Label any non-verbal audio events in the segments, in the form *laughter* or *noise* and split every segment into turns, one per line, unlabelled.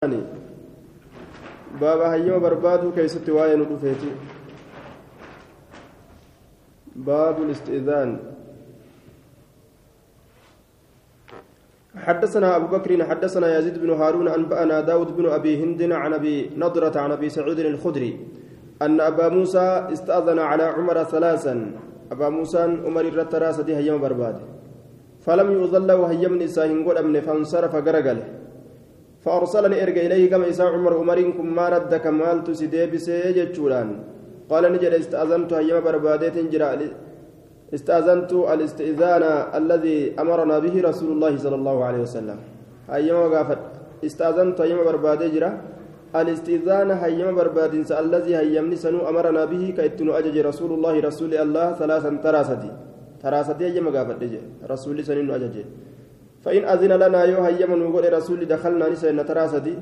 baaba hayyama barbaaduu keessatti waa'ee nu dhufeeti. Baabu الاستئذان حدثنا أبو بكر حدثنا يزيد بن هارون أنبأنا داود بن أبي هند عن أبي نضرة عن أبي سعيد الخدري أن أبا موسى استأذن على عمر ثلاثا. أبا موسى عمر الرتراس دي هيما برباد. فلم يؤذن له هيم نساهن قد أمن فانصرف قرقله فأرسلني إرجع إليه كما إساء عمر عمركم ما ردك مالت سيدي جتشوران قال نجد استأذنت هيما بربادات جرا استأذنت الاستئذان الذي أمرنا به رسول الله صلى الله عليه وسلم. هيما وقافت. استأذنت هيما بربادة جرا الاستئذان هيما برباد الذي هيمني سنو أمرنا به كيتنو أجج رسول الله رسول الله ثلاثا تراستي تراستي هيما وقافت. رسول سنين أجج. فإن أذن لنا يو هيما نقول رسول دخلنا نسينا تراستي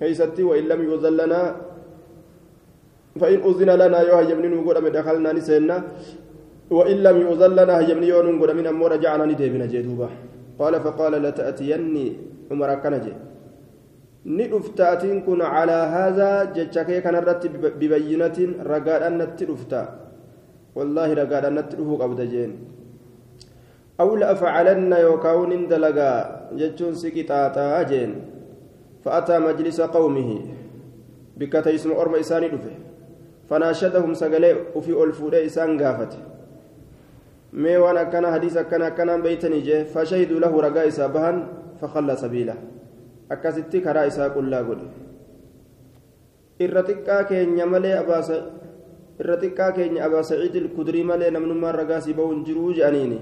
كيستي وإن لم يؤذن لنا فإن أذن لنا يو هيما نقول دخلنا نسينا وإن لم يؤذن لنا هيمني يو نقول من أمور رجعنا نديبنا جدوبا قال فقال لتأتيني عمر كنجي ندفتاتين كن على هذا جتشكي كان رت ببينة رقاد أن والله رقاد أن تدفو قبض جين أو لأفعلن يوكاون دلقا جتشون سكتاتا جين فأتى مجلس قومه بكتا اسم أرم إساني دفه فناشدهم سقلي وفي ألفودة إسان قافت مي وأنا كان حديث كان كان بيتني جه فشهدوا له رقا إسابهن فخلى سبيله akkasitti karaa isaa qullaa godhe irra xiqqaa keenya malee irra xiqqaa keenya abaa saciidil kudrii malee namnummaan ragaasii ba'uun jiruu je'aniini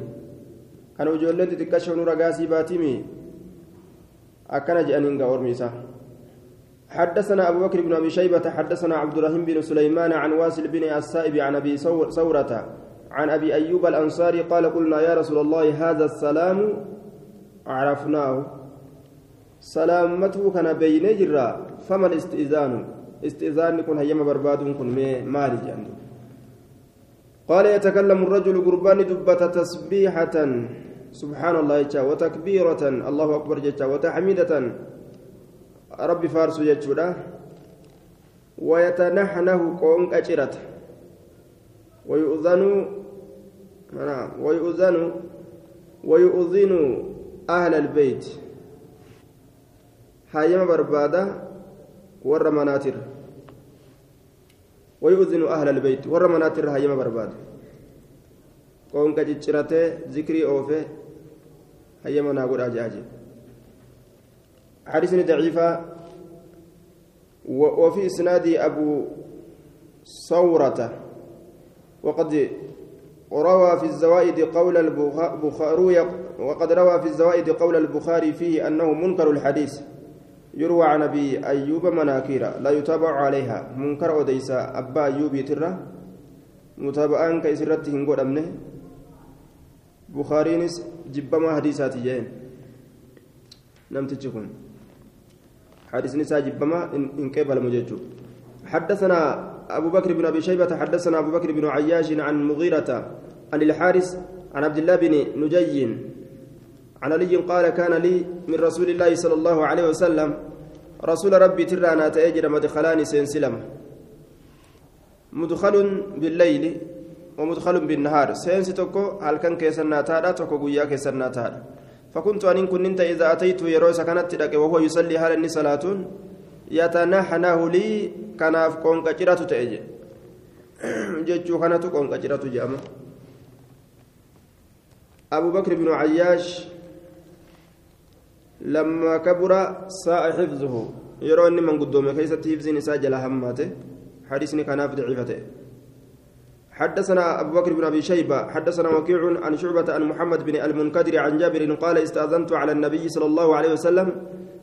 kan ijoolleen xixiqqa shanu ragaasii baatimi akkana je'aniin gaa ormi حدثنا أبو بكر بن أبي شيبة حدثنا عبد الرحيم بن سليمان عن واسل بن السائب عن أبي ثورة عن أبي أيوب الأنصاري قال قلنا يا رسول الله هذا السلام عرفناه. سلامته كان بين جرا فما الاستئذان؟ استئذان كن هيما برباد كن مالي جانب قال يتكلم الرجل قربان دبة تسبيحة. سبحان الله جتا وتكبيرة. الله أكبر جتا وتحميدة. ربي فارس جتا ويتنحنه قونك أجرت ويؤذن ويؤذن ويؤذن أهل البيت. hayyama barbaada warra albayt warra manaatirra hayyama barbaada qoonqa cicciratee zikrii oofe hayyama naa godhaa je'aa حديث ضعيفة وفي إسناد أبو ثورة وقد روى في الزوائد قول البخاري وقد روى في الزوائد قول البخاري فيه أنه منكر الحديث يروى عن أبي أيوب مناكير لا يتابع عليها. منكر وديسا أبا أيوب يترى. متابعان كيسرت هنقول امنه بخارينس جبما حديثات جين نمت تكون حديث نساء جبما ان قبل مججو. حدثنا أبو بكر بن أبي شيبة حدثنا أبو بكر بن عياش عن مغيرة عن الحارث عن عبد الله بن نجي عن علي قال كان لي من رسول الله صلى الله عليه وسلم رسول ربي ترانا تأجر مدخلان سينسلم. مدخل بالليل ومدخل بالنهار. سينس تكو هل كان كيسنا تارا تكو قويا كيسنا تارا فكنت أن كنت إذا أتيت يروس كانت تلك وهو يصلي هل إني صلاة يتنحناه لي كان أفكون كجرة تأجر. *clears throat* جتشو كانت كون كجرة جامع أبو بكر بن عياش لما كبر ساء حفظه. يرى أني من قدومه كيست حفظ نساء جل هماته حديثني كان ضعيفته حدثنا أبو بكر بن أبي شيبة حدثنا وكيع عن شعبة عن محمد بن المنكدر عن جابر قال استأذنت على النبي صلى الله عليه وسلم.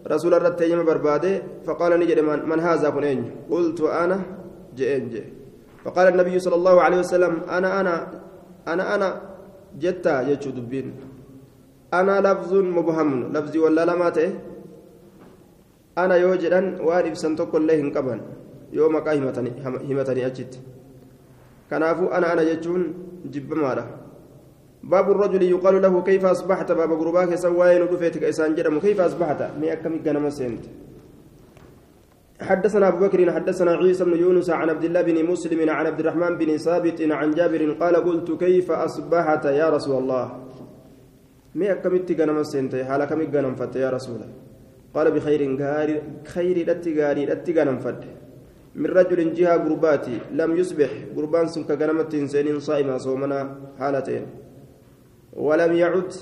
رسول الله تيم برباده فقال نجد من, من هذا كنين قلت أنا؟ جئن جئ فقال النبي صلى الله عليه وسلم أنا أنا أنا أنا. جتا يجو دبين أنا لفظ مبهم. لفظي ولا لما تئ أنا يوجدا وان إبسن تقول له قبل. يوم قا همتني همتني أجت. كنافو أنا أنا جتون جب مالا. باب الرجل يقال له كيف أصبحت؟ باب غرباك سواين ودفيتك إسان جرم كيف أصبحت؟ مي أكمي غنم سنت. حدثنا أبو بكر حدثنا عيسى بن يونس عن عبد الله بن مسلم عن عبد الرحمن بن ثابت عن جابر قال قلت كيف أصبحت يا رسول الله؟ مي أكملت غنم السنتي حال كم غنم فت يا رسول قال بخير غاري خير دتي غاري دتي غنم فت من رجل جهة قرباتي لم يصبح قربان سمك غنمت سنين صائما صومنا حالتين. ولم يعد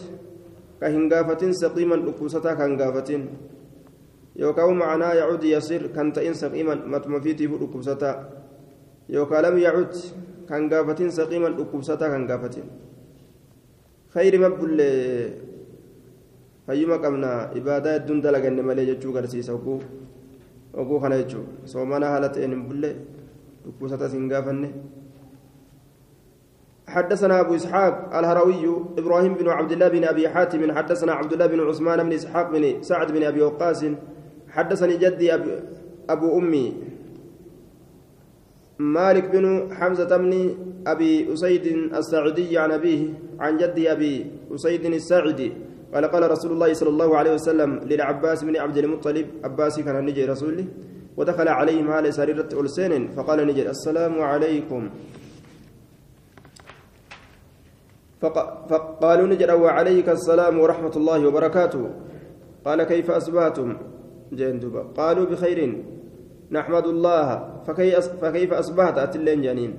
كهنغافة سقيما لكوستا كهنغافة. يوكاو معناه يعود يصير كان تئن سقيما متمفيتي لكوستا. يوكا لم يعد كهنغافة سقيما لكوستا كهنغافة. خير مبل ibaadaa hedduun dalaganne malee jechuu garsiisa oguu oguu kana jechuudha soomana haala ta'een hin bulle dhukkubsatas hin gaafanne حدثنا أبو إسحاق الهروي إبراهيم بن عبد الله بن أبي حاتم حدثنا عبد الله بن عثمان بن إسحاق بن سعد بن أبي وقاص حدثني جدي أبو أمي مالك بن حمزة بن أبي أسيد الساعدي عن أبيه عن جدي أبي أسيد الساعدي قال قال رسول الله صلى الله عليه وسلم للعباس بن عبد المطلب عباس كان نجي رسوله ودخل عليهم على سريرة ألسين فقال نجي السلام عليكم. فقالوا نجد وعليك السلام ورحمة الله وبركاته. قال كيف أصبحتم؟ جندوبا قالوا بخير. نحمد الله فكيف أصبحت؟ أتلين جانين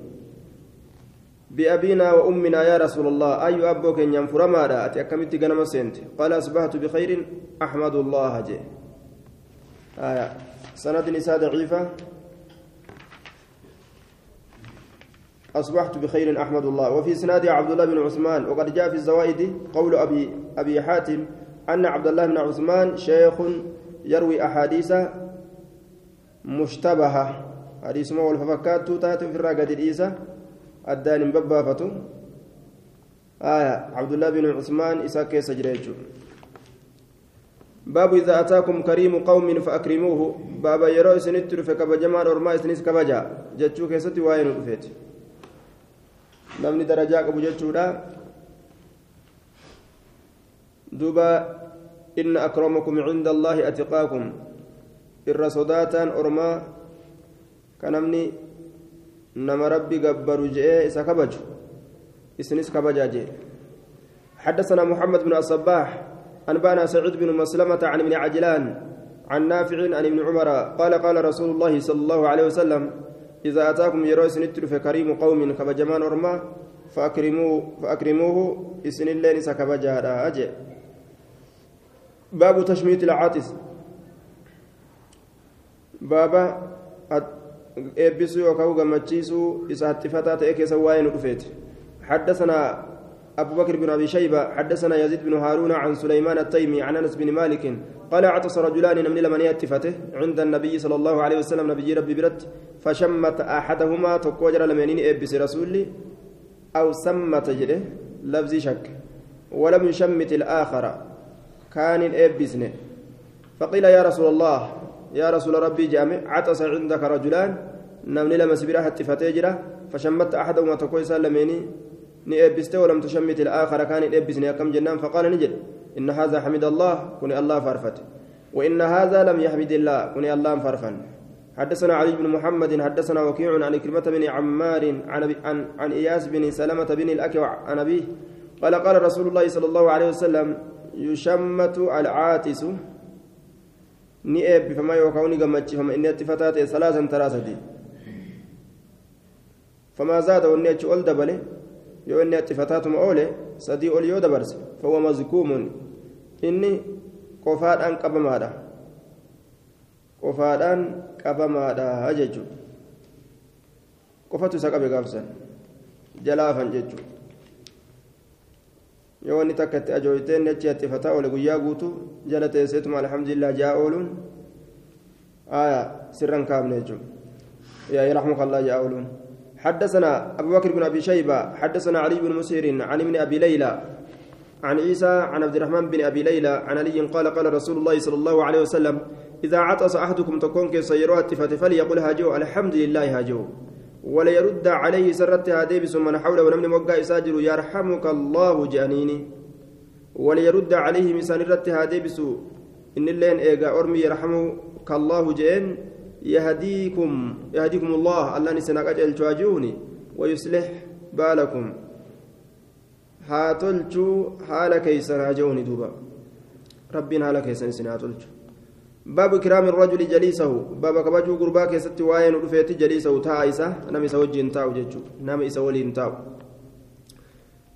بأبينا وأمنا يا رسول الله أي أبوك إن ينفر ماذا؟ أتأكمت جنم سنت. قال أصبحت بخير أحمد الله جي آية. سند نساء ضعيفة. أصبحت بخير أحمد الله. وفي سناد عبد الله بن عثمان وقد جاء في الزوائد قول أبي أبي حاتم أن عبد الله بن عثمان شيخ يروي أحاديث مشتبهة حديث ما والففكات تاتي في الراقد الإيسى الدان ببافته آية عبد الله بن عثمان إساكي سجريجو باب إذا أتاكم كريم قوم فأكرموه بابا يرو سنتر فكبجمان أرما سنس كبجا جتشو كيستي وين رفيت namni darajaa qabu jechuudha. Duuba inna akramakum cinda allaahi atiqaakum. Irra sodaataan ormaa ka nama rabbi gabbaru je'ee isa kabaju isinis kabajaa jee. حدثنا محمد بن الصباح أنبانا سعيد بن مسلمة عن ابن عجلان عن نافع عن ابن عمر قال قال رسول الله صلى الله عليه وسلم إذا أتاكم يروي سنتر فكريم قوم كبجمان أرما فأكرموه فأكرموه إسن اللين سكبجها أجي. باب تشميت العاطس. بابا eebbisuu yookaan gammachiisuu isa hattifataa ta'e keessa waa'ee حدثنا أبو بكر بن أبي شيبة حدثنا يزيد بن هارون عن سليمان التيمي عن أنس بن مالك قال عطس رجلان من لمن يتفته عند النبي صلى الله عليه وسلم نبي ربي برد فشمت أحدهما تقوجر لمنين إبس رسولي أو سمت جده لفظ شك ولم يشمت الآخر كان إبسن فقيل يا رسول الله يا رسول ربي جامع عطس عندك رجلان نمني لما سبيرا هتفتجرة فشمت أحدهما تقوي لمني نئبسته ولم تشمت الآخر كان إبسن كم جنان فقال نجد إن هذا حمد الله كن الله فرفت وإن هذا لم يحمد الله كن الله فرفن حدثنا علي بن محمد حدثنا وكيع عن كلمة بن عمار عن عن, عن إياس بن سلمة بن الأكوع عن أبيه قال قال رسول الله صلى الله عليه وسلم يشمت العاتس نئب فما يوكاوني قمتش فما إني اتفتات ثلاثا ثلاثة فما زاد وإني أول دبله yoo inni attifataatum oole sadii ol yoo dabarse fahuwa mazkuumun inni qofaadhaan qabamaadha qofaadhaan qabamaadha jechuudha qofatu isa qabe gaafsan jalaafan jechuudha yoo wanni takka itti ajooyteen achi attifataa oole guyyaa guutuu jala teesseetuma alhamdulillah jaa ooluun sirran kaafne jechuudha yaa yarhamuka allah jaa ooluun. حدثنا أبو بكر بن أبي شيبة حدثنا علي بن مسير عن ابن أبي ليلى عن عيسى عن عبد الرحمن بن أبي ليلى عن علي قال قال رسول الله صلى الله عليه وسلم إذا عطس أحدكم تكون كسيروها التفات فليقل هاجو الحمد لله هاجو ولا يرد عليه سرت هاديبس من حوله ونمن موقع ساجر يرحمك الله جانيني. ولا يرد عليه مسان رت هاديبس إن اللين إيجا أرمي يرحمك الله جين. يهديكم يهديكم الله. الله نسنا قجل تواجهوني ويصلح بالكم. هاتلجو حال كيسن هاجوني دوبا. ربنا حال كيسن سن هاتلجو باب كرام الرجل جليسه. باب كبجو غربا كيست واين رفيت جليسه تايسه نمي سوجين تاو ججو نمي سولين تاو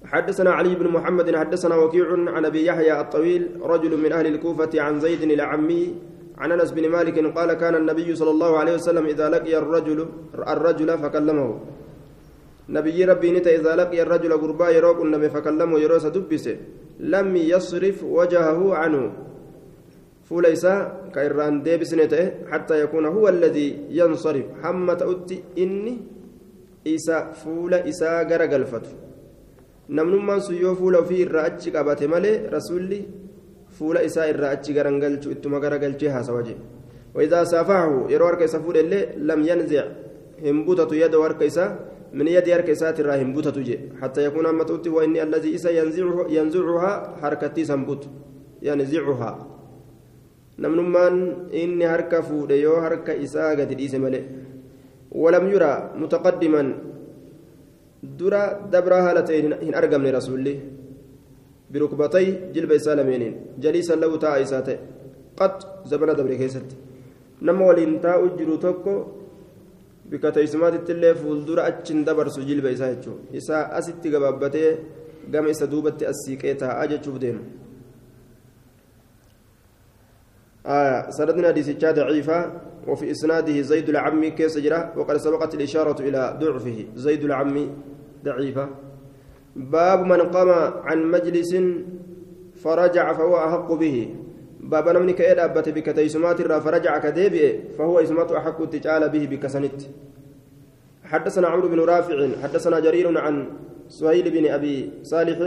حدثنا علي بن محمد حدثنا وكيع عن أبي يحيى الطويل رجل من أهل الكوفة عن زيد العمي عن أنس بن مالك قال كان النبي صلى الله عليه وسلم إذا لقي الرجل الرجل فكلمه. نبي ربي نتا إذا لقي الرجل غربا يروق النبي فكلمه يروس دبسه. لم يصرف وجهه عنه. فوليس كيران ديبسنته حتى يكون هو الذي ينصرف. حمة أتي إني إسا فول إسا غرقلفته namnummaan sun yoo fuula ofii irraa achi qabate malee rasuulli fuula isaa irraa achi garangalchu ittuma garagalchee haasawa jee وإذا سافعه يرو أرك سفود اللي لم ينزع همبوتة يده أرك من يد أرك إسات الرا همبوتة حتى يكون أما توتي وإني الذي إسا ينزعه ينزعها حركتي سنبوت. ينزعها نمنمان إني هرك فود يو هرك إسا قد ولم يرى متقدما dura dabraa haala ta'een hin argamne rasuulli birukbatay jilba isaa lameeniin jaliisan lahu taa'a isaa ta'e qat zabana dabre keessatti nama waliin taa'u jiru tokko bika teessumaatitti illee fuuldura achiin dabarsu jilba isaa jechuudha isaa asitti gabaabbatee gama isa duubatti as siiqee taa'aa jechuuf deema. آية سندنا حديث ضعيفة وفي إسناده زيد العمي كيس جرا وقد سبقت الإشارة إلى ضعفه. زيد العمي ضعيفة. باب من قام عن مجلس فرجع فهو أحق به. باب نمني كأيد أبت بك تيسمات فرجع كديبئ فهو إسمات أحق التجال به بكسنت. حدثنا عمرو بن رافع حدثنا جرير عن سهيل بن أبي صالح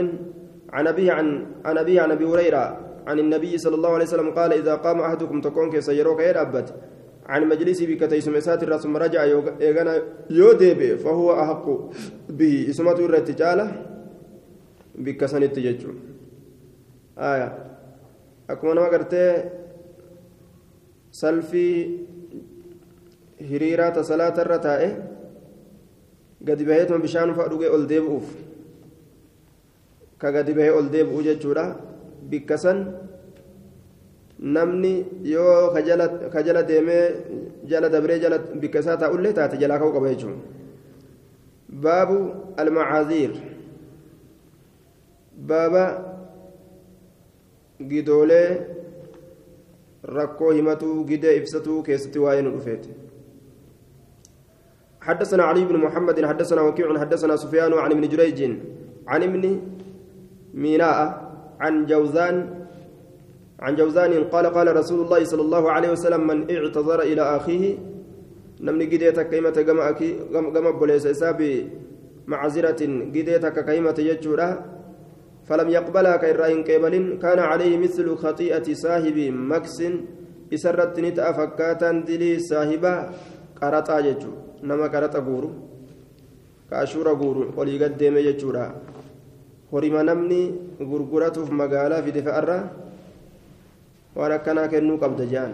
عن أبيه عن عن أبي هريرة عن النبي صلى الله عليه وسلم قال إذا قام أحدكم تكون كيسيروك يد أبت عن مجلسي بكتيس مسات الرسم رجع يغنى يوديب فهو أحق به. إسمته الرتجالة بكسن التججو آية. أكما نما قرتي سلفي salaata irra taa'e gadi baheetuma bishaan fa'a dhugee ol deebi'uuf ka gadi bahee ol deebi'u jechuudha bikka san namni yoo ka jala deemee jala dabree jala bikka isaa taa'ullee taate jalaa ka'uu qaba jechuudha baabu almacaaziir baaba gidoolee rakkoo himatuu gidee ibsatuu keessatti waa'ee nu dhufeeti حدثنا علي بن محمد حدثنا وكيع حدثنا سفيان عن ابن جريج عن ابن ميناء عن جوزان عن جوزان قال قال رسول الله صلى الله عليه وسلم من اعتذر إلى أخيه. نمني قديتك كيمة قم بوليس إسابي معذرة قديتك كيمة يجورة. فلم يقبلها كإرائن قبل كان عليه مثل خطيئة صاحب مكس. إسرت نتأ فكاتا دلي صاحبة قرطا ججو نما قرطا قورو كأشورا قورو ولي قد ديمي ججورا horima namni gurguratuuf magaalaa fide fa'arra waan akkanaa kennuu qabda jaan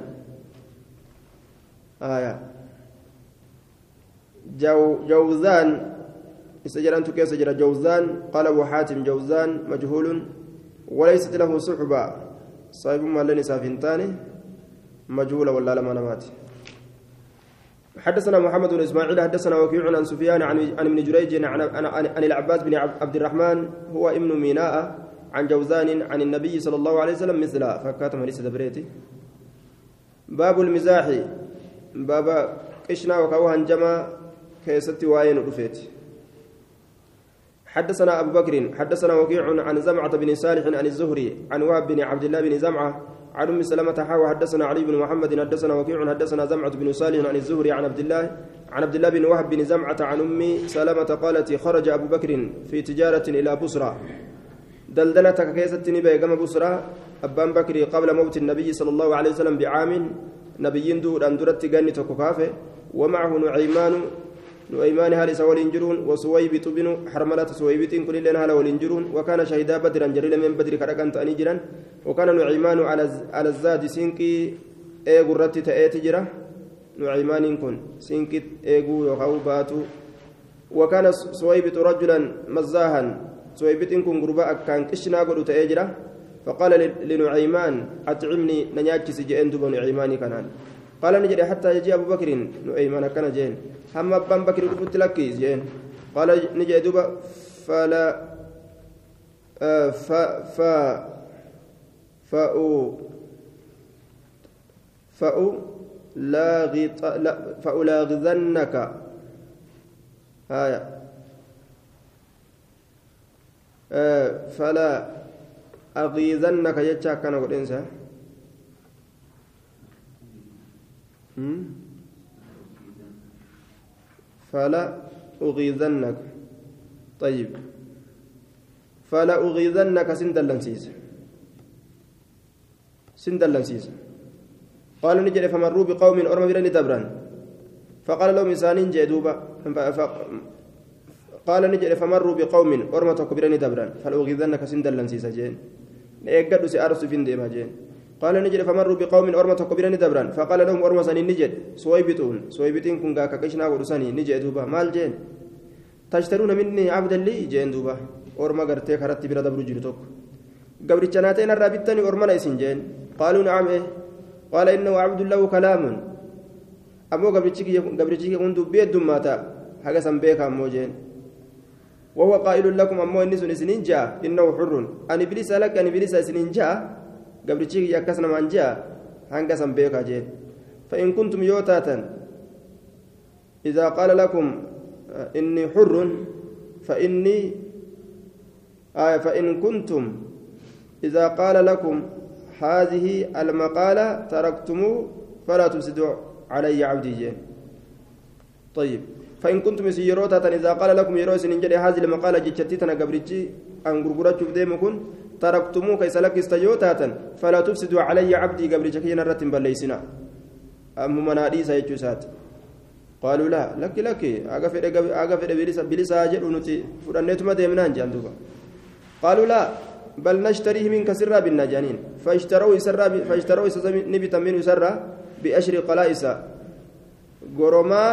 jedhantu keessa jira jawzaan qaala abu xaatim jawzaan majhuulun walaysat lahu suxba saahibummaa len isaaf hin taane majhuula wallaa lama namaati حدثنا محمد بن اسماعيل حدثنا وكيع عن سفيان عن عن ابن جريج عن عن, عن العباس بن عبد الرحمن هو ابن ميناء عن جوزان عن النبي صلى الله عليه وسلم مثله فكاتم ليس دبريتي. باب المزاح. باب قشنا وكوهن جما كيستي واين رفيت. حدثنا أبو بكر حدثنا وكيع عن زمعة بن صالح عن الزهري عن وهب بن عبد الله بن زمعة عن أم سلمة حاوى حدثنا علي بن محمد حدثنا وكيع حدثنا زمعة بن صالح عن الزهري عن عبد الله عن عبد الله بن وهب بن زمعة عن أم سلمة قالت خرج أبو بكر في تجارة إلى بصرى دلدلتك كيست نبي كما بصرى أبان بكر قبل موت النبي صلى الله عليه وسلم بعام نبي دور ان درت غني تكفافه ومعه نعيمان. نعيمان هل سوال جرون وسويبت بن حرملة سويبت كل لنا هل ولنجرون. وكان شهيدا بدرا جريلا من بدر كركان تاني جرا وكان نعيمان على على الزاد سينكي اي غرتي تأتي جرا. نعيمان كن. سنكت إيغو يخاو باتو. وكان سويبت رجلا مزاها كن غرباء كان كشنا قلت أجرا فقال لنعيمان أطعمني نياتشي جئن دبا نعيماني كانان قال نجد حتى يجي أبو بكر نعيمان كان جين هم أبان بكر قلت لك جين قال نجد دبا فلا آه ف ف فأو فأو لاغط لا فألاغذنك آية. آه فلا أغيظنك يجا كان قد إنسى فلا أغيظنك. طيب. فلا أغيظنك سندلنسيس سندلنسيس قال نجري فمروا بقوم أرمى برني دبران. فقال لهم إنسانين جدوبا قال نجري فمروا بقوم أرمى تكبرني دبران. فلأغيظنك سندلنسيس جين. eeggadhu si aarsu fin deema jeen قال نجد فمروا بقوم أرمى تقبلني دبران. فقال لهم أرمى سني نجد. سويبتون. سويبتين كن غاكا كشنا ورساني نجد دوبا. مال جين. تشترون مني عبدا لي جين دوبا. أرمى قرتي كرتي برا دبرو جلتوك قبل جناتين الرابطاني أرمى نيسين جين. قالوا نعم إيه. قال إنه عبد الله كلام. أمو قبل جيكي كنت بيد دماتا. حاجة سنبيك أمو جين. وهو قائل لكم أمو إني سنين جاء إنه حر. أن إبليس لك أن إبليس سنين جاء قبل شيء يكسنا من جاء هنگا سنبيك جين فإن كنتم يوتاتا إذا قال لكم إني حر فإني آية فإن كنتم إذا قال لكم هذه المقالة تركتموه فلا تفسدوا علي عبدي جين طيب. فإن كنتم سيروتا إذا قال لكم يروس إن جري هذه المقالة جتشتي تنا قبرتي أن غرغرة ديمكن تركتموه كيس لك استيوتا فلا تفسدوا علي عبدي قبرتي كينا رتم بليسنا. أم منادي سيجوسات قالوا لا لك لك أغفر أغفر بلسا بلسا أجل نتي فرنتما ديمنان جاندوبا قالوا لا بل نشتريه منك سرا بالنجانين. فاشتروا سرا فاشتروا نبتا منه سرا بأشر قلائس. غرما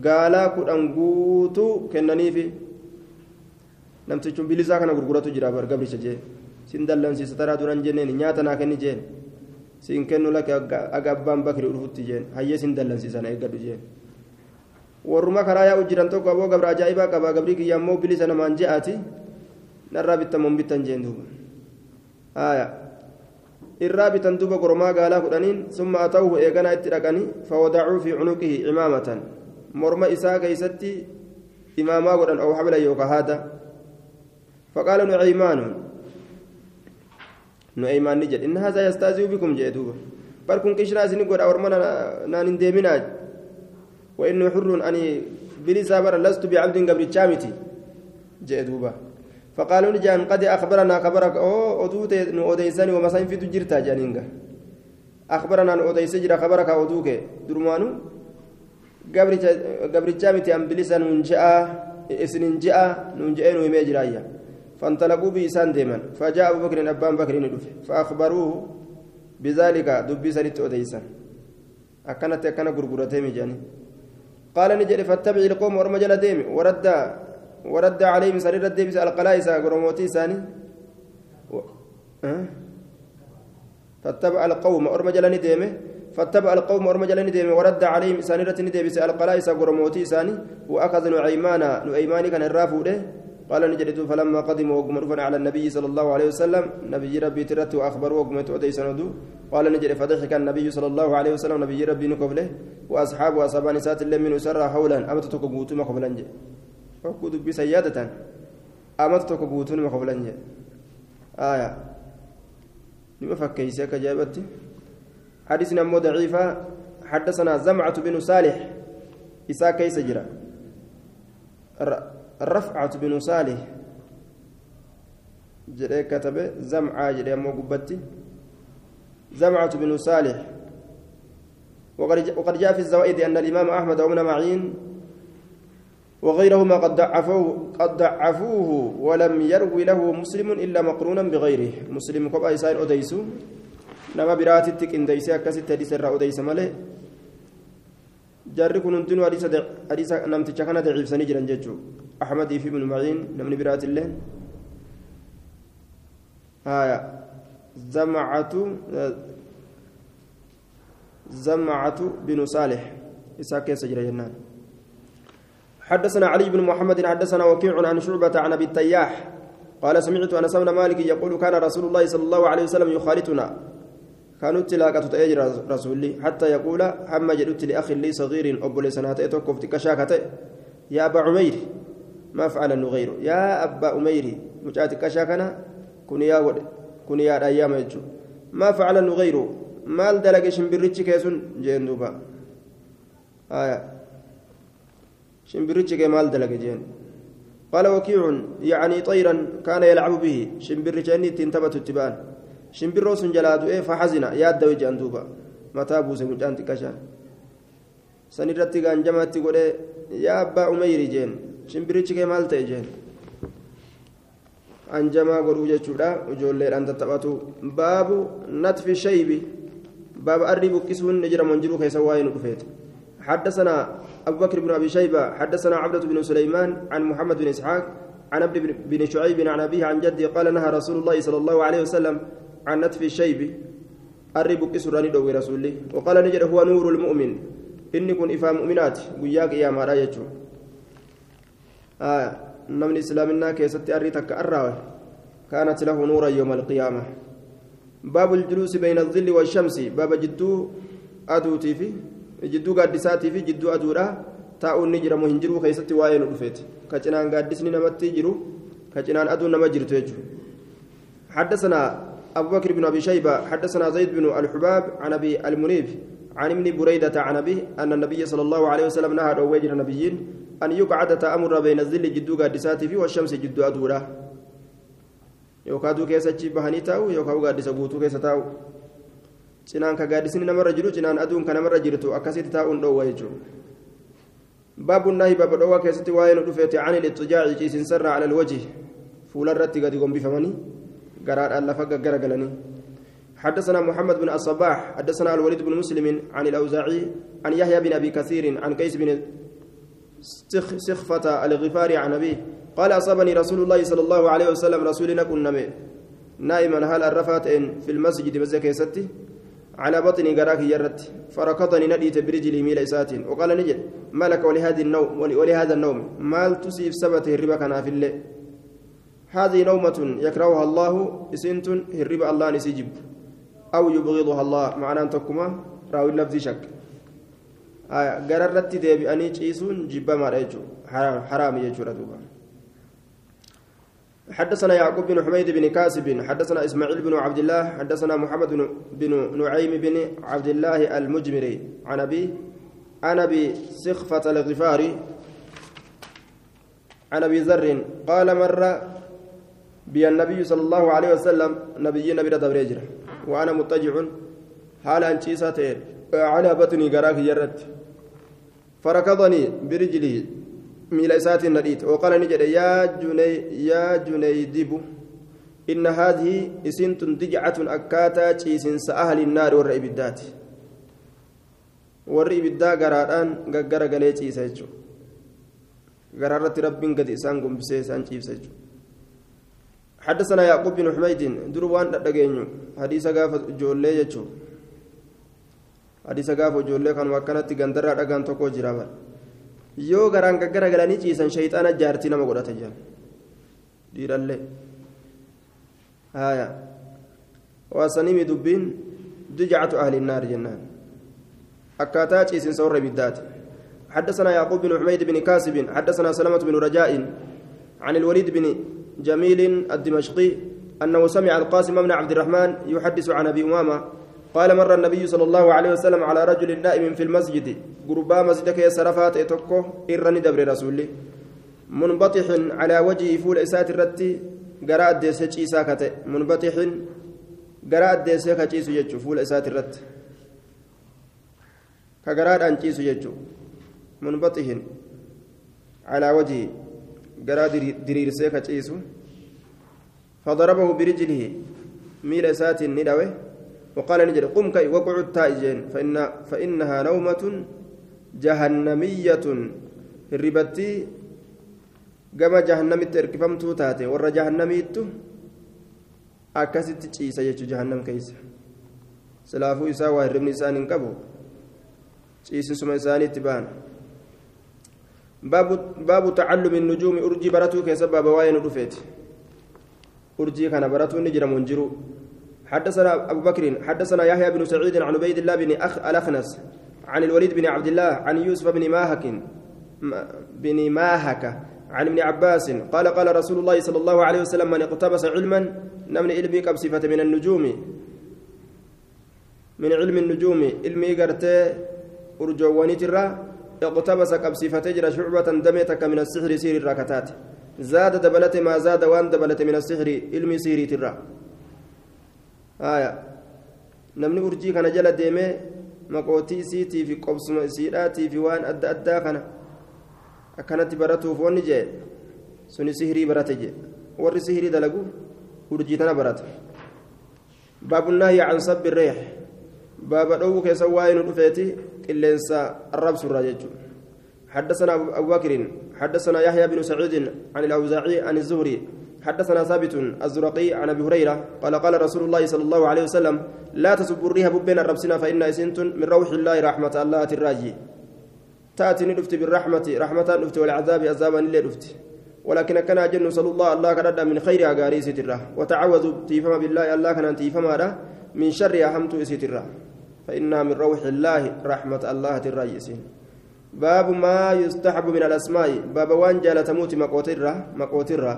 gaalaa kudhan guutuu kennaniifi namtichuun bilisaa kana gurguratu jira gabricha jee sin dallansiisa taraa duran jenneen nyaata naa kenni jeen sin kennu lake aga abbaan bakri dhufutti jeen hayyee sin dallansiisan eeggadhu jeen warruma karaa yaa'u jiran tokko aboo gabra ajaa'ibaa qaba gabrii kiyya ammoo bilisa namaan je'aati narraa bittamoon bittan jeen duuba haaya irraa bitan duuba goromaa gaalaa kudhaniin summa atawuhu eeganaa itti dhaqanii fawadacuu fi cunuqihi cimaamatan habla yookaa haada faqaala nucaymaanu nucaymaan ni jedhe inna haza yastaazi'u bikum jedhe duuba bar kun qishnaa isini godha orma naan hin deeminaa wa inni xurrun ani bilisaa bara lastu bicabdin gabrichaa miti jedhe duuba فقالوا نجان قد أخبرنا خبرك أو أدوت نؤديسني ومساين في تجرتا جانينغا أخبرنا نؤديس جرا خبرك أدوك درمانو gabrichaa miti ambilisa nuun je'a isinin je'a nuun je'ee nu himee jiraayya فانطلقوا بإسان ديما فجاء أبو بكر أبان بكر ندفه فأخبروه بذلك دبي سنت أديسا أكنت أكن غرغرتي مجاني قال نجري فاتبع القوم ورمجل ديمي ورد ورد عليهم سرير الديم القلائس غرموتي ساني و... أه؟ فاتبع القوم ورمجل ديمي فاتبع القوم ورمى جلني ديم ورد عليهم سانرة نديم سأل قلائس قرموتي ساني وأخذ نعيمان نعيمان كان الرافود قال نجد فلما قدموا وقمرفنا على النبي صلى الله عليه وسلم. نبي ربي ترت وأخبروا وقمت ودي سندو قال نجد فضحك النبي صلى الله عليه وسلم. نبي ربي نقبله وأصحاب وأصحاب نسات اللي من سر حولا. أمت تكبوت ما قبلن جي بسيادة أمت تكبوت ما قبلن آية. لما فكيسك جابتي حديثنا مو ضعيفة. حدثنا زمعة بن صالح. إساء كيس جرى. الرفعة بن صالح. جرى كتب زمعة جرى مو قبتي. زمعة بن صالح. وقد جاء في الزوائد أن الإمام أحمد وابن معين وغيرهما قد ضعفوه قد ضعفوه ولم يروي له مسلم إلا مقرونا بغيره. مسلم كبا إسائل أديسو. Nama biraatitti qindeeysee akkasitti hadiisa irraa odeysa malee كن هندنو حديث نمتشا كان ضعيف سنجرا جيتشو أحمد في ابن معين نمن برات الله آية زمعة زمعة بن صالح إساك سجر جنان حدثنا علي بن محمد حدثنا وكيع عن شعبة عن أبي التياح قال سمعت أنس بن مالك يقول كان رسول الله صلى الله عليه وسلم يخالطنا. كانوا تلاقة تأجر رسولي حتى يقول هم جدت لأخ لي صغير أبو لسنات توقف تكشاكة يا أبا عمير ما فعل غيره. يا أبا عمير مجاتك شاكنا؟ كن يا ود كن يا أيام يجو ما فعل غيره. maal dalage shimbirrichi kee sun jeen duuba aya shimbirrichi kee maal dalage jeen قال وكيع يعني طيرا كان يلعب به. شمبر جاني تنتبت اتبان شمبر روس جلاد إيه فحزن يا دوي جندوبا متى بوس مجان تكشا سنرتي كان جمعت تقول يا ابا عمير جين شمبر تشكي مال جين anjamaa godhuu jechuudha ijoolleedhaan tattaphatu. Baabu natfi shaybi باب أري بكسون نجر منجلو كيس واين كفيت حدثنا أبو بكر بن أبي شيبة حدثنا عبدة بن سليمان عن محمد بن إسحاق عن عبد بن شعيب عن أبيه عن جدي قال نهى رسول الله صلى الله عليه وسلم عن نتف الشيب أري بكسون راني دوي رسولي وقال نجر هو نور المؤمن إني كن إفا مؤمنات وياك يا ما رايتشو آه نمن إسلامنا كيست أري تك كانت له نورا يوم القيامة باب الجلوس بين الظل والشمس باب جدو أدوتي في جدو قادساتي في جدو أدورا taa'uun ni jira moo hin jiru keessatti waa'ee nu dhufeeti. Ka cinaan gaaddisni namatti jiru ka cinaan aduun حدثنا أبو بكر بن أبي شيبة حدثنا زيد بن الحباب عن أبي المنيب عن ابن بريدة عن أبيه أن النبي صلى الله عليه وسلم نهى أوجر النبيين أن يقعد تأمر بين الظل جدو قادساته والشمس جدو aduu keessa achi bahanii taa'u yookaan gaaddisa guutuu keessa taa'u cinaan ka gaaddisni namarra jiru cinaan aduun ka namarra jirtu akkasitti taa'uun dhoowwa jechuudha baabu naahi baaba dhoowwaa keessatti waa'ee nu dhufeeti ani lixxujaaci ciisinsarraa ala alwaji fuularratti gadi gombifamanii garaadhaan lafa gaggaragalanii حدثنا محمد بن الصباح حدثنا الوليد بن مسلم عن الأوزاعي عن يحيى بن أبي كثير عن قيس بن سخفة الغفاري عن أبيه قال أصابني رسول الله صلى الله عليه وسلم رسولنا كنا نائما هل الرفات في المسجد بزكي ستي؟ على بطني قراك يرت. فركضني نديت برجلي ميل إسات. وقال نجد ما لك ولهذا النوم ولهذا النوم؟ مال تصيب سبته الربا كان في الليل. هذه نومة يكرهها الله إسنت الربا الله نسيجب أو يبغضها الله معنى أن تكما راوي اللفظ شك. آه قررت ديبي أني تشيسون جبا ما حرام حرام يجور دوبا حدثنا يعقوب بن حميد بن كاسب حدثنا إسماعيل بن عبد الله حدثنا محمد بن نعيم بن عبد الله المجمري عن ابي عن أبي سخفة الغفاري عن أبي ذر قال مر بي النبي صلى الله عليه وسلم نبي نبي دبريجر وأنا متجع. حال انشيسات على بطني قراك يرت فركضني isaatiin na dhiite وقال نجد يا جني يا جنيدب إن هذه إسنت دجعة أكاتا تشيسنس أهل النار إبدات ور إبدا غرادان غغر غلي تشيسا يجو. غرارت رب قد إسان قم بسيسان تشيسا يجو. حدثنا يعقوب بن حميد دروان دغينو حديث غاف جولي يجو. حديث غاف جولي كان وكانت غندرا دغان توكو جرابا yoo garaan gaggara galanii ciisan shayxaana jaartii nama godhata jiran dhiirallee haya waasanimi dubbiin dujacatu ahli النار جنان. أكاتا تشيسن سور بالذات حدثنا يعقوب بن حميد بن كاسب. حدثنا سلمة بن رجاء عن الوليد بن جميل الدمشقي أنه سمع القاسم بن عبد الرحمن يحدث عن أبي أمامة قال مر النبي صلى الله عليه وسلم على رجل نائم في المسجد قربا مسجدك يسرفات اتوكو إرني دبر رسولي منبطح على وجهه فول إسات الرتي قراء ديسة عيسى كتئ منبطح قراء ديسة كتيس يجو فول إسات الرت. كقراء أنتيس يجو منبطح على وجهه. قراء درير سيكا فضربه برجله ميل إسات ندوه وقال نجد قم كي وقعد تائجين فإن فإنها نومة جهنمية الربتي gama jahannamitti erkifamtuu taate warra jahannamiittu akkasitti ciisa jechuu jahannam keeysa silaafuu isaa waa hirribni isaan hin qabu ciisisuma isaaniitti ba'an Baabu tacallumi nujuumi urjii baratuu keessa baaba waa'ee nu dhufeeti urjii kana hin jiru حدثنا أبو بكر حدثنا يحيى بن سعيد عن عبيد الله بن أخ الأخنس عن الوليد بن عبد الله عن يوسف بن ماهك بن ماهك عن ابن عباس قال قال رسول الله صلى الله عليه وسلم من اقتبس علما نمن علمي كبصفة من النجوم. من علم النجوم علمي قرتي أرجواني ترى اقتبس كبصفة جرى شعبة دمتك من السحر سير الراكتات زاد دبلت ما زاد وان دبلت من السحر علمي سيري ترى آية namni urjii kana jala deemee maqootii isiitii fi qobsuma isiidhaatii fi waan adda addaa kana akkanatti baratuuf wanni jee suni sihirii barate jee warri sihirii dalagu urjii tana barata baabunnaahi can sabbi reex dhowwu keessa waa'ee nu dhufeeti qilleensa arrabsurraa jechuudha. حدثنا أبو بكر حدثنا يحيى بن سعيد عن الأوزاعي عن الزهري حدثنا ثابت الزرقي عن أبي هريرة قال قال رسول الله صلى الله عليه وسلم لا تسبوا الريح بين الربسنا فإن إسنت من روح الله رحمة الله الراجي تأتي ندفت بالرحمة رحمة ندفت والعذاب عذابا اللي دفت. ولكن كان جن صلى الله الله كرد من خير أغاري سترة وتعوذ تيفما بالله الله كان تيفما من شر أهمت سترة فإنها من روح الله رحمة الله الرئيسين باب ما يستحب من الأسماء. باب وان جال تموت مقوترة مقوترة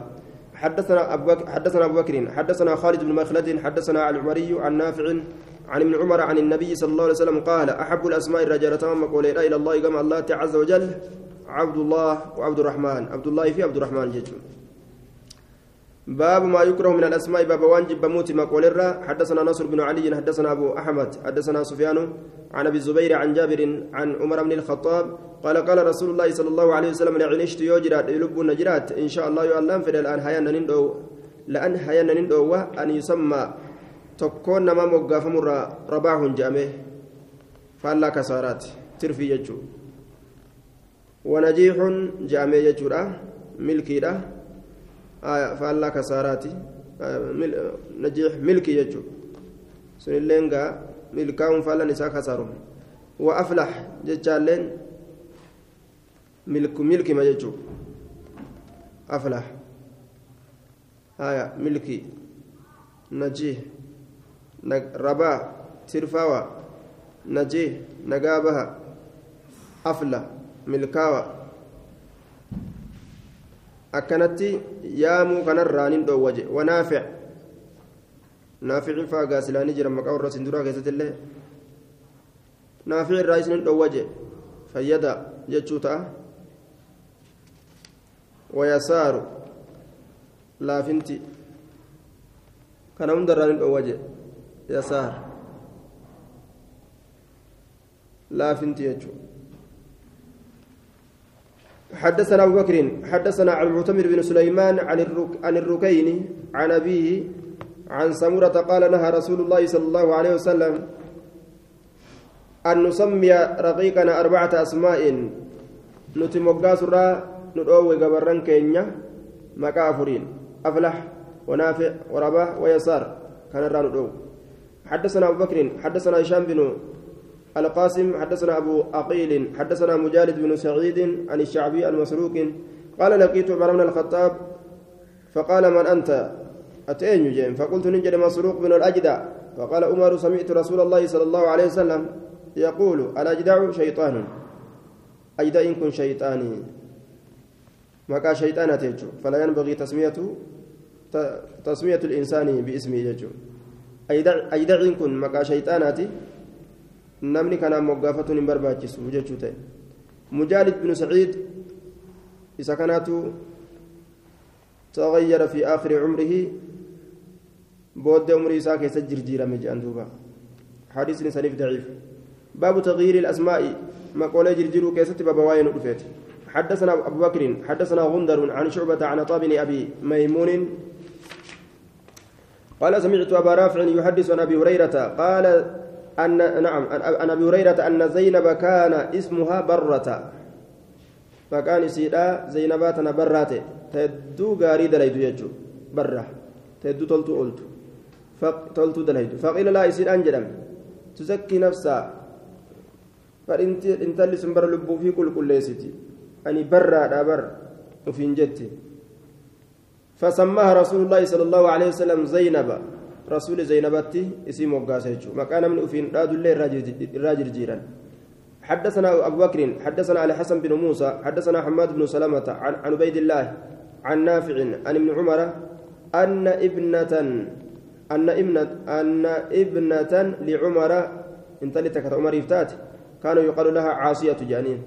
حدثنا أبو حدثنا أبو بكر حدثنا خالد بن مخلد حدثنا العمري عن نافع عن ابن عمر عن النبي صلى الله عليه وسلم قال أحب الأسماء الرجال تمام قولي إلى الله كما الله عز وجل عبد الله وعبد الرحمن. عبد الله في عبد الرحمن جيجو باب ما يكره من الأسماء باب وانجب بموت ما قول حدثنا نصر بن علي حدثنا أبو أحمد حدثنا سفيان عن أبي الزبير عن جابر عن عمر بن الخطاب. قال قال رسول الله صلى الله عليه وسلم لعن اشت يوجرات يلب النجرات إن شاء الله يؤلم في الآن حيانا نندو لأن حيانا نندو أن يسمى tokkoon nama moggaafamurraa rabaahun jedhame faallaa kasaaraati tirfii jechuu wanajiixun jedhamee jechuudha milkiidha faallaa kasaaraati najiix milkii jechuu sunilleen gaa milkaa'uun faallaan isaa kasaaru wa aflax jechaalleen milku milkima jechuu aflax milkii najiix rabaa tirfawa najih nagaabaha afla milkaawa akkanatti yaamuu kanarraa nin dhoowwaje wanaafic naafici faa gaasilaanii jira maqaa warra sinduraa keessatti illee naafici irraa isnin dhoowwaje fayyada jechuu ta'a wayasaaru laafinti kana hundarraa nin dhoowwaje يسار لا فنت يجو حدثنا أبو بكر حدثنا عن المعتمر بن سليمان عن الرك عن الركين عن أبيه عن سمرة قال نهى رسول الله صلى الله عليه وسلم أن نسمي رقيقنا أربعة أسماء. نتمقى سرى ندعو قبرن كينيا مكافرين أفلح ونافع ورباح ويسار كان الران حدثنا أبو بكر حدثنا هشام بن القاسم حدثنا أبو أقيل حدثنا مجالد بن سعيد عن الشعبي المسروق قال لقيت عمر بن الخطاب فقال من أنت؟ أتين جيم فقلت نجد مسروق بن الأجدع. فقال عمر سمعت رسول الله صلى الله عليه وسلم يقول الأجدع شيطان. أجدع إن كن شيطاني. مكا شيطان تيجو فلا ينبغي تسميته تسمية الإنسان باسمه يجو aydaciin kun maqaa shayxaanaati namni kanaan moggaafatuun hin barbaachisu jechuu ta'e. Mujaalid binu saciid isa kanaatu تغير في آخر عمره بود عمره ساكي سجر جيرا مجان دوبا حديث سنيف ضعيف باب تغيير الأسماء ما قول جرجرو كيست بابا واين حدثنا أبو بكر حدثنا غندر عن شعبة عن طابن أبي ميمون قال سمعت أبا رافع يحدث عن أبي هريرة قال أن نعم عن أبي هريرة أن زينب كان اسمها برة. فكان سيدا زينباتنا برات. تدو غاري دليدو يجو. برة. تدو تلتو أولتو تلتو دليدو فقيل لا يصير أنجلم تزكي نفسها. فإنت إنت اللي سنبر لبو في كل كل ليستي أني برا دابر وفين جتي فسماها رسول الله صلى الله عليه وسلم زينب. رسول زينبتي اسم وقاسيتشو مكان من أفين راد الله الراجل جيران. حدثنا أبو بكر حدثنا علي حسن بن موسى حدثنا حماد بن سلمة عن عبيد الله عن نافع عن ابن عمر أن ابنة أن ابنة أن ابنة لعمر انتلتك عمر يفتات كانوا يقال لها عاصية جانين.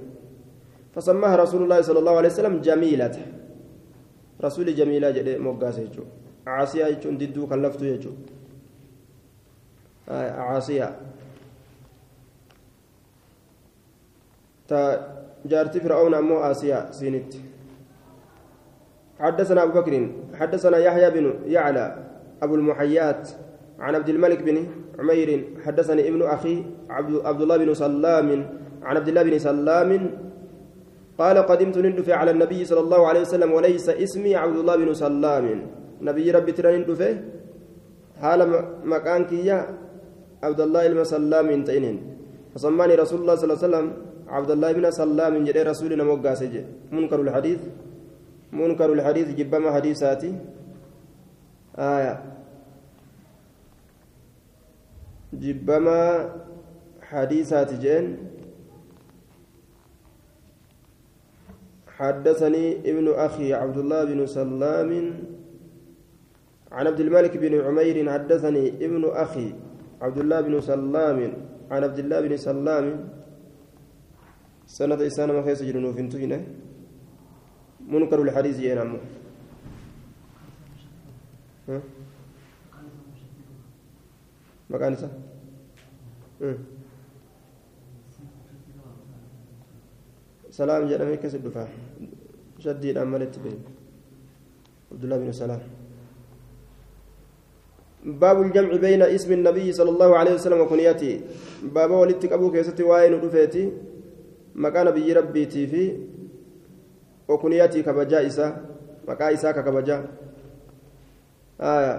فسماها رسول الله صلى الله عليه وسلم جميلة. رسول جميلة جدي يجون ددو كلفتو يجو آه عاصية. تا جارتي فرعون أمو آسيا سينت حدثنا أبو بكر حدثنا يحيى بن يعلى أبو المحيات عن عبد الملك بن عمير حدثني ابن أخي عبد الله بن سلام عن عبد الله بن سلام قال قدمت ندفع على النبي صلى الله عليه وسلم وليس اسمي عبد الله بن سلام. نبي ربي ترى ندفع حال مكان كيا عبد الله بن سلام تئنين فسماني رسول الله صلى الله عليه وسلم عبد الله بن سلام جدي رسولنا موقاسج منكر الحديث؟ منكر الحديث جبما حديثاتي. آية. جبما حديثات جين. حدثني ابن أخي عبد الله بن سلام عن عبد الملك بن عمير حدثني ابن أخي عبد الله بن سلام عن عبد الله بن سلام. سنة إسانة ما خيس جنون فنتوين منكر الحديث ينام مكان سا سلام جرمي كسب شديد أملت به عبد الله بن سلام. باب الجمع بين اسم النبي صلى الله عليه وسلم وكنيته. باب ولدتك أبوك يستي واين ودفيتي مكان نبي ربيتي في وكنيته كبجا إسا. مكا إسا كبجا آية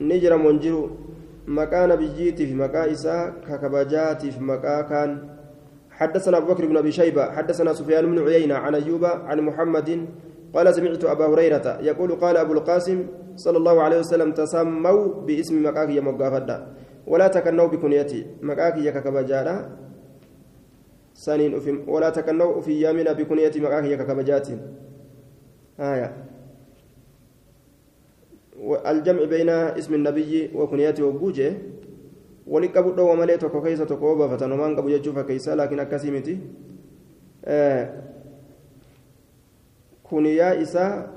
نجر منجر مكان نبيتي في مكا إسا ككبجاتي في مكا كان. حدثنا أبو بكر بن أبي شيبة. حدثنا سفيان بن عيينة عن أيوب عن محمد قال سمعت أبا هريرة يقول قال أبو القاسم صلى الله عليه وسلم تسموا باسم مكاكي مقافدا ولا تكنوا بكنيتي مكاكي ككبجارة سنين أفهم ولا تكنوا في يامنا بكنيتي مكاكي ككبجات آية الجمع بين اسم النبي وكنيته وجوجه ولقبو دو مالي توكو كيسا توكو بافتا نمان قبو يجوفا كيسا لكن أكاسي متي آه إسا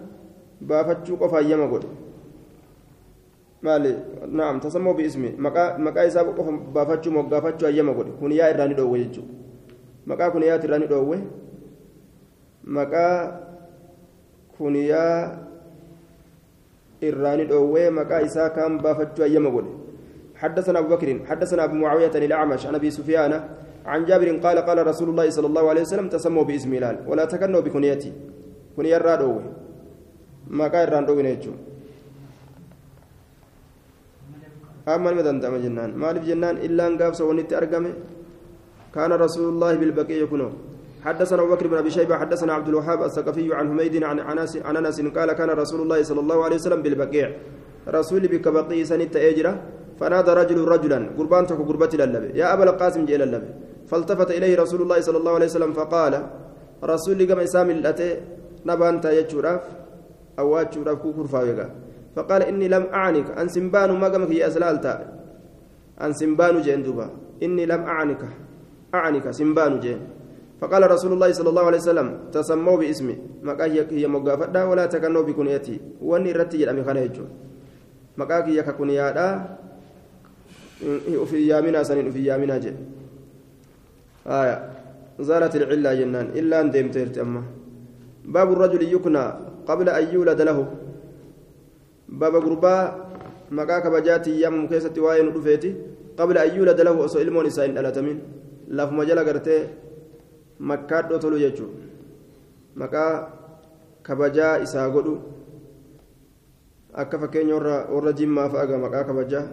بافتشو قفا يما قد maali naam tasammoo biismi maqaa maqaa isaa qofa baafachuu moggaafachuu ayyama godhe kuniyaa irraa ni dhoowwe jechuudha maqaa kuniyaati irraa ni dhoowwe maqaa kuniyaa irraa ni dhoowwe maqaa isaa kaan baafachuu ayyama godhe حدثنا أبو بكر حدثنا أبو معاوية الأعمش عن أبي سفيان عن جابر قال قال رسول الله صلى الله عليه وسلم تسموا باسم هلال ولا تكنوا بكنيتي كنيا الرادوي ما كان الرادوي نيتشو ما دندم جنان مالف جنان إلا أن قابس ونت أرقمه كان رسول الله بالبقية يكونه حدثنا أبو بكر بن أبي شيبة حدثنا عبد الوهاب الثقفي عن حميد عن أنس عن أنس قال كان رسول الله صلى الله عليه وسلم بالبقيع رسول بك بقي سنة أجرة فنادى رجل رجلا قربان تكو قربتي للبي يا أبا القاسم جئ للبي فالتفت إليه رسول الله صلى الله عليه وسلم فقال رسول كما إسام الأتي نبانت يجوراف أو واجوراف كوكور فاويقا فقال إني لم أعنك. أن سنبان ما قمك يا أسلالت أن سنبان جندوبا إني لم أعنك. أعنك سنبان جين فقال رسول الله صلى الله عليه وسلم تسموا باسمي. مكاهيك هي مغافدا ولا تكنوا بكنيتي واني رتي جدامي خنا يجو. مكاكي يك كنيادا في يامنا سنين في يامنا جي آية. زالت العلة جنان. إلا أن ديمتيرت أما. باب الرجل يكنى قبل أن يولد له. باب غربا yaamamu keessatti waa'ee nu dhufeeti qabla an yuulada lahu osoo ilmoon isaa hin dhalatamin lafuma jala gartee makkaadhoo tolu jechuudha maqaa kabajaa isaa godhu akka fakkeenya warra jimmaa fa'aa maqaa kabajaa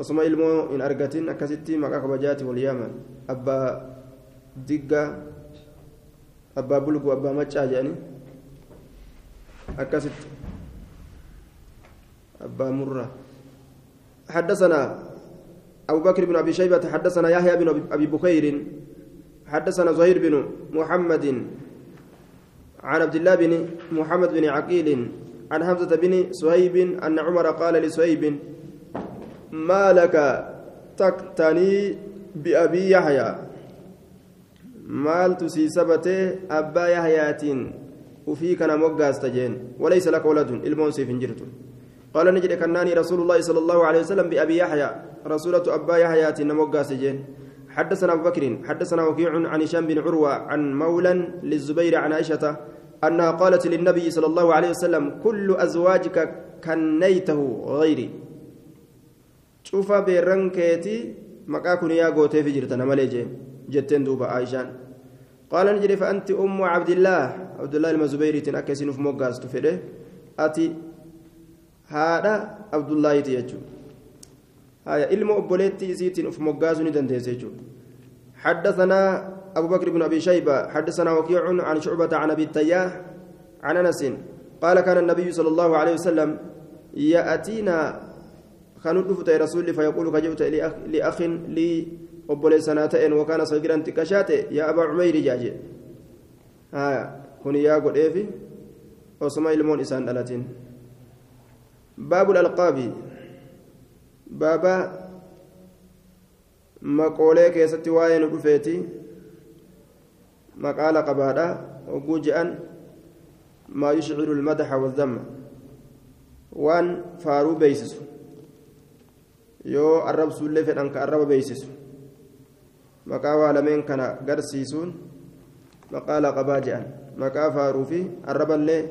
osuma ilmoo hin argatin akkasitti maqaa kabajaati wal yaaman abbaa diggaa abbaa bulgu abbaa maccaa jedhanii akkasitti abbaa murraa حدثنا أبو بكر بن أبي شيبة حدثنا يحيى بن أبي بكير. حدثنا زهير بن محمد عن عبد الله بن محمد بن عقيل عن حمزة بن سهيب أن عمر قال لسهيب ما لك تقتني بأبي يحيى؟ مال تسي سبته أبا يحيى وفي كان موغاس تجين وليس لك ولد المونسي فنجرت قال نجد كناني رسول الله صلى الله عليه وسلم بأبي يحيى رسولة أبا يحيى نموغاس تجين حدثنا أبو بكر حدثنا وكيع عن هشام بن عروة عن مولى للزبير عن عائشة أنها قالت للنبي صلى الله عليه وسلم كل أزواجك كنيته غيري. شوف بيرنكيتي مكاكن يا غوتي في جرتنا مالي جتين دوبا عائشان. قال نجري فأنت أم عبد الله. عبد الله المزبيري تنكسين في موغاز تفيده. أتي هذا عبد الله يتيجو هاي علم أبوليتي سيتين في موغاز ندنديسيجو حدثنا أبو بكر بن أبي شيبة حدثنا وكيع عن شعبة عن أبي التياح عن أنس قال كان النبي صلى الله عليه وسلم يأتينا خانوا دفت رسول فيقول كجبت لأخ لي obboleessa sanaa ta'een wakaana sagiran xiqqashaa ta'e yaa abaa cumeyri jaaje haya kun yaa godheefi osoma ilmoon isaan dhalatin baabul alqaabi baaba maqoolee keessatti waa'ee nu dhufeeti maqaala qabaadha hogguu je'an maa yushciru lmadaxa waddamma waan faaruu beeysisu yoo arrabsuullee fedhan ka arraba beeysisu maqaa waa lameen kana garsiisuun maqaa laqabaa jedhan maqaa faaruu fi arraballee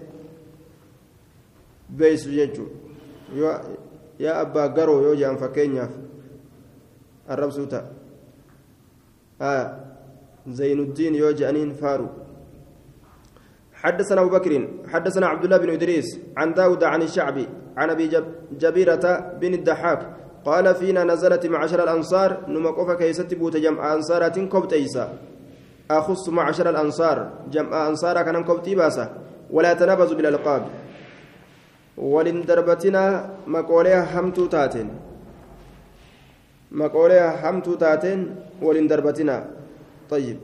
beeysu jechuudha yaa abbaa garoo yoo jedhan fakkeenyaaf arrabsuu ta'a. Zaynuddin yoo jedhaniin faaru. حدثنا أبو بكر حدثنا عبد الله بن إدريس عن داود عن الشعبي عن أبي جبيرة بن الضحاك قال فينا نزلت معشر الأنصار نمقف كيست بوت جمع أنصارات كبت إيسا أخص معشر الأنصار جمع أنصار كان كبت باسا ولا تنابز بالألقاب ولندربتنا مقولها همتو تاتين مقولها همتو تاتين ولندربتنا طيب.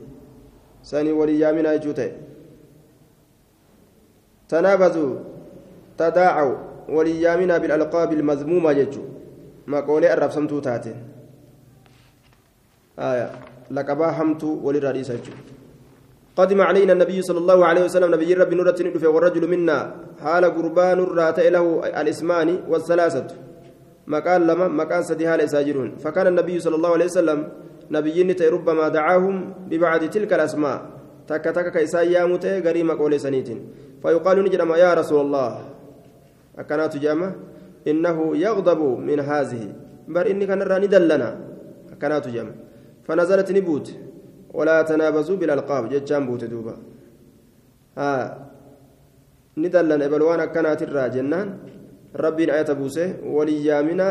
ساني وليامنا يجوتي تنابزوا تداعوا وليامنا بالألقاب المذمومة يجو. maqoolee arrabsamtuu taate آية. لقبا همتو وللرئيس قدم علينا النبي صلى الله عليه وسلم نبي ربي نورة ندفع والرجل منا. حال قربان رأت له الإسمان والثلاثة. مكان لما مكان سدي حال ساجرون فكان النبي صلى الله عليه وسلم نبي ربما دعاهم ببعض تلك الأسماء. تك تك كيسا يامت غريم قول سنيتين. فيقال نجرم يا رسول الله. أكنات جامه إنه يغضب من هذه. بل إني كان راني دلنا. كانت جمع فنزلت نبوت. ولا تنابزوا بالألقاب. جتشان بوت دوبا. ها. ندلنا بلوانا كانت الراجنان. ربي آية بوسه. وليامنا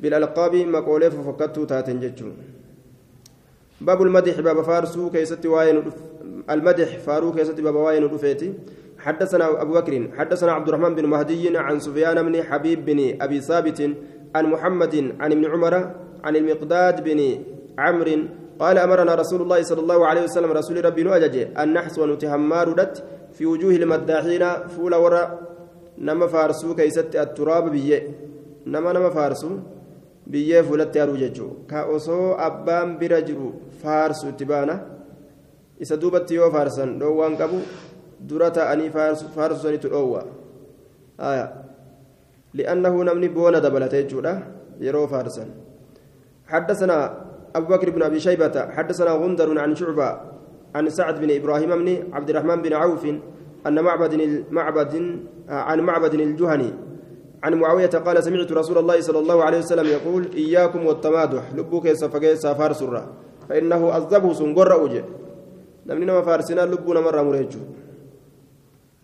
بالألقاب مقولة ففكتوا تاتن جتشون باب المدح باب فارسو كيست واين المدح فارو كيست باب واين رفيتي حدثنا أبو بكر حدثنا عبد الرحمن بن مهدي عن سفيان بن حبيب بن أبي ثابت عن محمد عن ابن عمر عن المقداد بن عمرو قال أمرنا رسول الله صلى الله عليه وسلم رسول ربي نؤجج أن نحس ونتهمار في وجوه المداحين فول ورا نما فارسو كيست التراب بيه نما نما فارسو haruu jechuun ka osoo abbaan bira jiru faarsu itti baana isa duubatti yoo faarsan dhoowwaan qabu dura ta'anii faarsanitu dhoowwa li'annahu namni boona dabalate jechuudha yeroo faarsan حدثنا أبو بكر بن أبي شيبة حدثنا غندر عن شعبة عن سعد بن إبراهيم بن عبد الرحمن بن عوف أن معبد معبد عن معبد الجهني. عن معاوية قال سمعت رسول الله صلى الله عليه وسلم يقول إياكم والتمادح لبوك سفقي سافار سرة فإنه أصدبه سنقر أوجه. نمني نما فارسنا لبونا مرة مريجو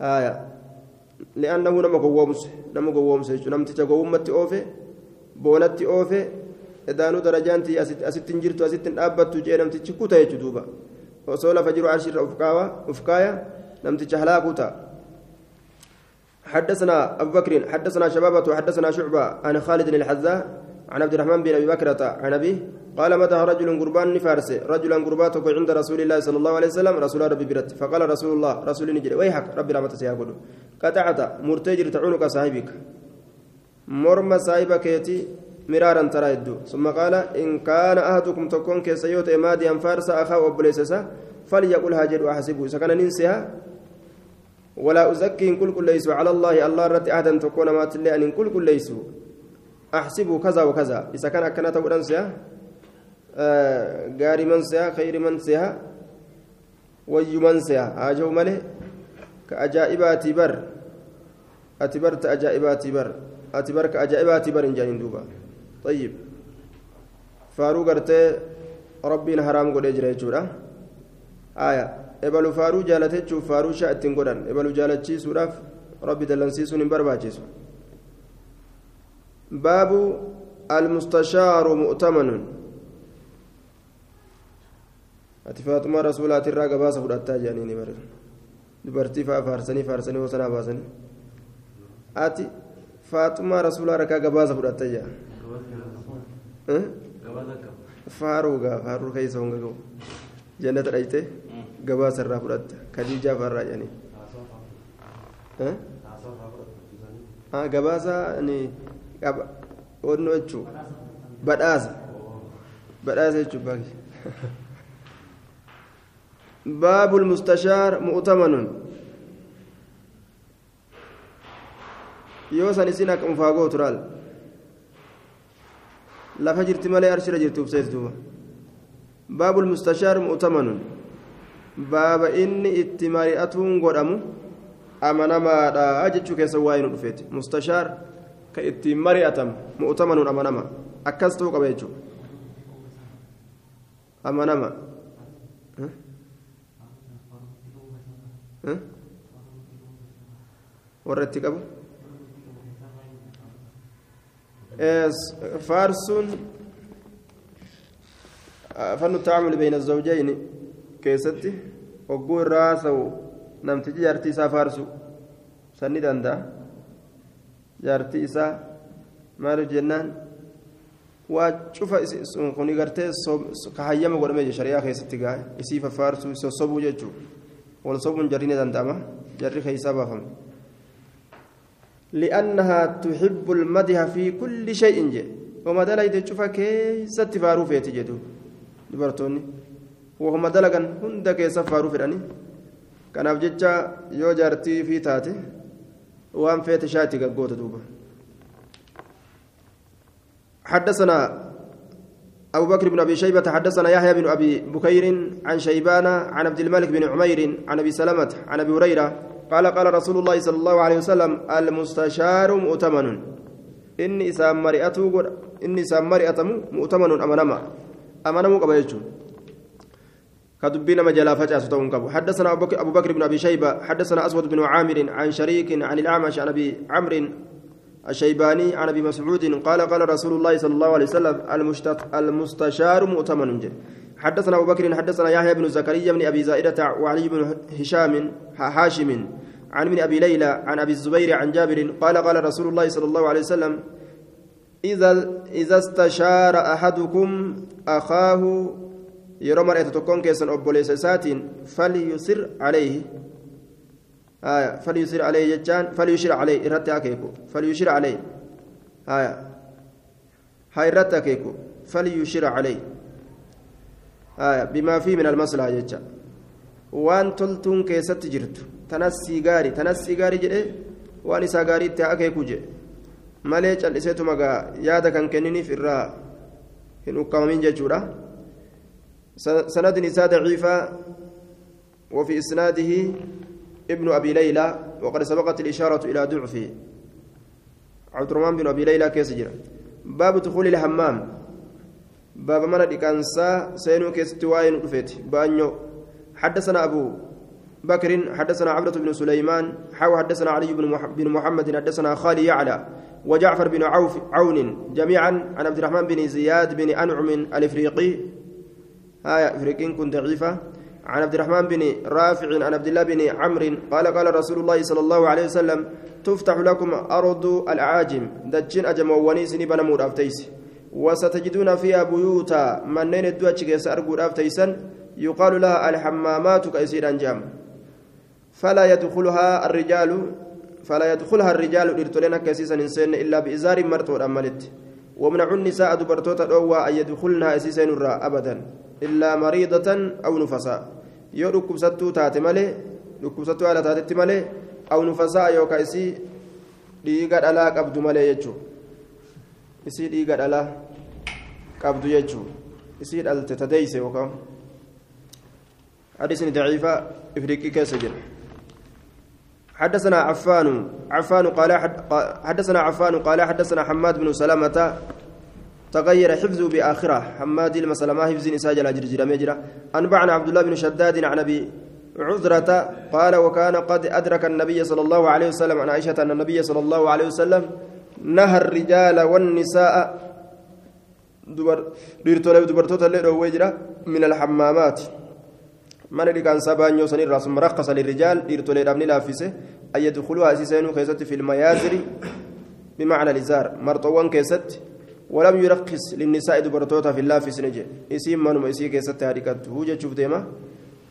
آية. لأنه نما قوامس نما قوامس نمت تقومت أوفي بونت أوفي إدانو درجانتي أست جرت أست أبت جي نمت كوتا يجدوبا وصول فجر عشر أفكاوة أفكايا نمت هلاكوتا حدثنا أبو بكر حدثنا شبابة وحدثنا شعبة عن خالد الحذاء عن عبد الرحمن بن أبي بكرة عن أبيه قال متى رجل قربان نفارس رجلا قرباتك عند رسول الله صلى الله عليه وسلم رسول ربي برت. فقال رسول الله رسول نجري ويحك ربي رحمة سيقول قطعت مرتجر تعنق صاحبك. مرمى صاحبك يتي مرارا ترى يدو ثم قال إن كان أحدكم تكون كسيوت إماديا فارس أخاه وبليسسا فليقل هاجر وأحسبه سكن ننسها ولا أزكي إن كل كل ليس على الله الله رت أحدا تكون ما تلي أن كل كل ليس أحسب كذا وكذا إذا كان كنا تقول سيا غاري من سيا خير من سيا وي من سيا أجو مله كأجائبات بر أتبرت أجائبات بر أتبر كأجائبات بر إن جانين دوبا طيب فاروق ربنا حرام قد أجري آية ebalu faaruu jaalate jechuuf faaruu shaa ittiin godhan ebalu jaalachiisuudhaaf rabbi dallansiisuun hin barbaachisu baabu almustashaaru mu'tamanun ati faaxumaa rasuulaati irraa gabaasa fudhattaa jedhanii bare dubartii faa faarsanii faarsanii hosanaa baasanii ati faaxumaa rasuulaa rakaa gabaasa fudhatta jedha faaruu gaa faaruu keessa honga gahu jannata dhaytee gabaasa irraa fudhatta kadiijaa farraa jedhanii gabaasa onnoo jechuun badhaasa badhaasa jechuun baaki باب المستشار مؤتمن يوسن اسين اكم فاغو ترال لا فجرت مالي ارشد جرت بسيت باب المستشار مؤتمن baaba inni itti mari'atuun godhamu amanamaadha jechuu keessa waa'ee nu dhufeeti mustashaar ka ittiin mari'atamu mu'tamanuun amanama akkas ta'uu qaba jechuudha amanama warra itti qabu faarsuun fannu taacamuli bayna zawjayni keessatti hogguu irraa haasa'u namtichi jaartii isaa faarsu sanni danda'a jaartii isaa maaliif jennaan waa cufa kuni gartee kahayyama godhame shari'aa keessatti gaa isii faffaarsuu sossobuu jechuudha wal sobuun jarri ni danda'ama jarri keessaa baafama. لأنها تحب المدح في كل شيء jee wahuma dalagde cufa keessatti faaruu feeti jechuudha dubartooni wahuma dalagan hunda keessa faaruu fedhani kanaaf jecha yoo jaartii fi taate waan feete shaati gaggoota duuba حدثنا أبو بكر بن أبي شيبة حدثنا يحيى بن أبي بكير عن شيبان عن عبد الملك بن عمير عن أبي سلمة عن أبي هريرة قال قال رسول الله صلى الله عليه وسلم المستشار مؤتمن. إني سام مرئته إني سام مرئته مؤتمن أمنما أمنما قبل كدبين مجلا فجأة قبو. حدثنا أبو بكر بن أبي شيبة حدثنا أسود بن عامر عن شريك عن الأعمش عن أبي عمرو الشيباني عن أبي مسعود قال قال رسول الله صلى الله عليه وسلم المستشار مؤتمن حدثنا أبو بكر حدثنا يحيى بن زكريا بن أبي زائدة وعلي بن هشام هاشم عن من أبي ليلى عن أبي الزبير عن جابر قال قال رسول الله صلى الله عليه وسلم إذا إذا استشار keessan obboleessa isaatiin falyusir alayhi haya falyusir alayhi jechaan falyushir alayhi irratti akeeku falyushir alayhi haya haa irratti akeeku falyushir alayhi haya almaslaha jecha waan toltuun keessatti jirtu tanas sii gaari tanas sii gaari jedhe waan isaa gaarii itti akeeku jedhe malee cal'iseetuma gaa yaada kan kenniniif irraa hin ukkamamin jechuudha سند نساء ضعيفة وفي إسناده ابن أبي ليلى وقد سبقت الإشارة إلى ضعفه عبد الرحمن بن أبي ليلى keessa jira باب دخول الحمام باب من الإكانسا seenuu keessatti waayee irratti baaniyoo حدثنا أبو بكر حدثنا عبدة بن سليمان ح وحدثنا علي بن محمد حدثنا خالي يعلى وجعفر بن عوف عون جميعا عن عبد الرحمن بن زياد بن أنعم الإفريقي هاي ifriiqiin kun ضعيفة عن عبد الرحمن بن رافع عن عبد الله بن عمرو قال قال رسول الله صلى الله عليه وسلم تفتح لكم أرض الأعاجم دجين أجموني سني بنمور أفتيس وستجدون فيها بيوتا. منين الدواتش كيس أرجو أفتيسا يقال لها الحمامات كيسير أنجام. فلا يدخلها الرجال فلا يدخلها الرجال إرتلنا كيسيسا إنسان إلا بإزار مرتو أملت ومنع النساء دبرتوتا أو أن يدخلنها إسيسا أبدا. illaa mariidatan aw nufasaa yoo dhukkubsattuu taate malee dhukkubsattuu haala taatetti malee aw nufasaa yookaan isii dhiiga dhalaa qabdu isii dhiiga dhalaa qabdu jechuudha isii dhalte tadeeyse yookaan حديث ضعيفة إفريقي كيس جل حدثنا عفان عفان قال حدثنا عفان قال حدثنا حماد بن سلامة تغير حفظه بآخرة. حماد المسألة ما حفظ نساج الأجرجر مجرى. أنبعنا عبد الله بن شداد عن أبي عذرة قال وكان قد أدرك النبي صلى الله عليه وسلم عن عائشة أن النبي صلى الله عليه وسلم نهى الرجال والنساء دبر ديرتولي دبرتوتا اللي من الحمامات. من اللي كان سبان يوسن الراس مرخص للرجال ديرتولي رابني لافسه أن يدخلوها سيسينو كيست في الميازر بمعنى الإزار. مرطوان كيست. ولم يرخص للنساء دبرتوتا في الله في سنجة اسم من اسي كيست هاركت هوجة شوف ديما.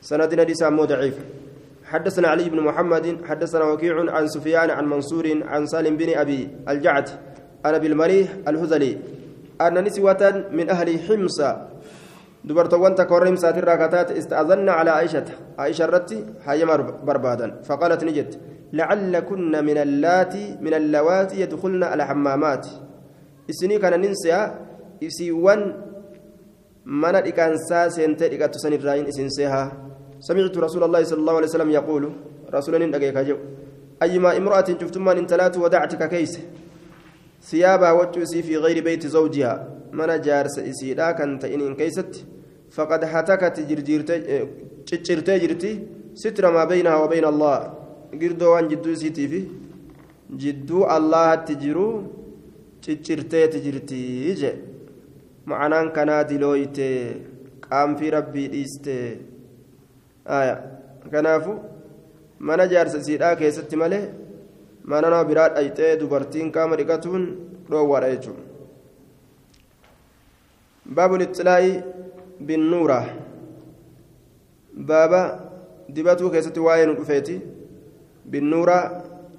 سندنا دي ضعيف. حدثنا علي بن محمد حدثنا وكيع عن سفيان عن منصور عن سالم بن أبي الجعد أنا بالمريح الهذلي أن نسوة من أهل حمص دبرتوان تكورم ساتر راكتات استأذن على عائشة. عائشة رتي هاي بربادا. فقالت نجد لعلكن من اللاتي من اللواتي يدخلن على حمامات seha isiiwwan mana dhiqaansaa seentee dhiqattu san irraayin isin sehaa سمعت رسول الله صلى الله عليه وسلم يقول رسول ندقيك جو أيما امرأة شفتمان إن تلات ودعتك كيس؟ ثيابها وجوسي في غير بيت زوجها. من جارس إسيدا كانت إن كيست فقد هتكت جرجرتي جرتي ستر ما بينها وبين الله. قردو عن جدو سيتي في جدو الله تجرو ciccirteeti jirtii je ma'anaan kanaa dilooyte qaamfii rabbii dhiiste kanaafu mana jaarsa isiidhaa keessatti malee mana nama biraa dhayxee dubartiin qaama dhiqatuun dhoowwaadha jechuudha. Baabu lixilaa'i binnuura baaba dibatuu keessatti waa'ee nu dhufeeti. Binnuura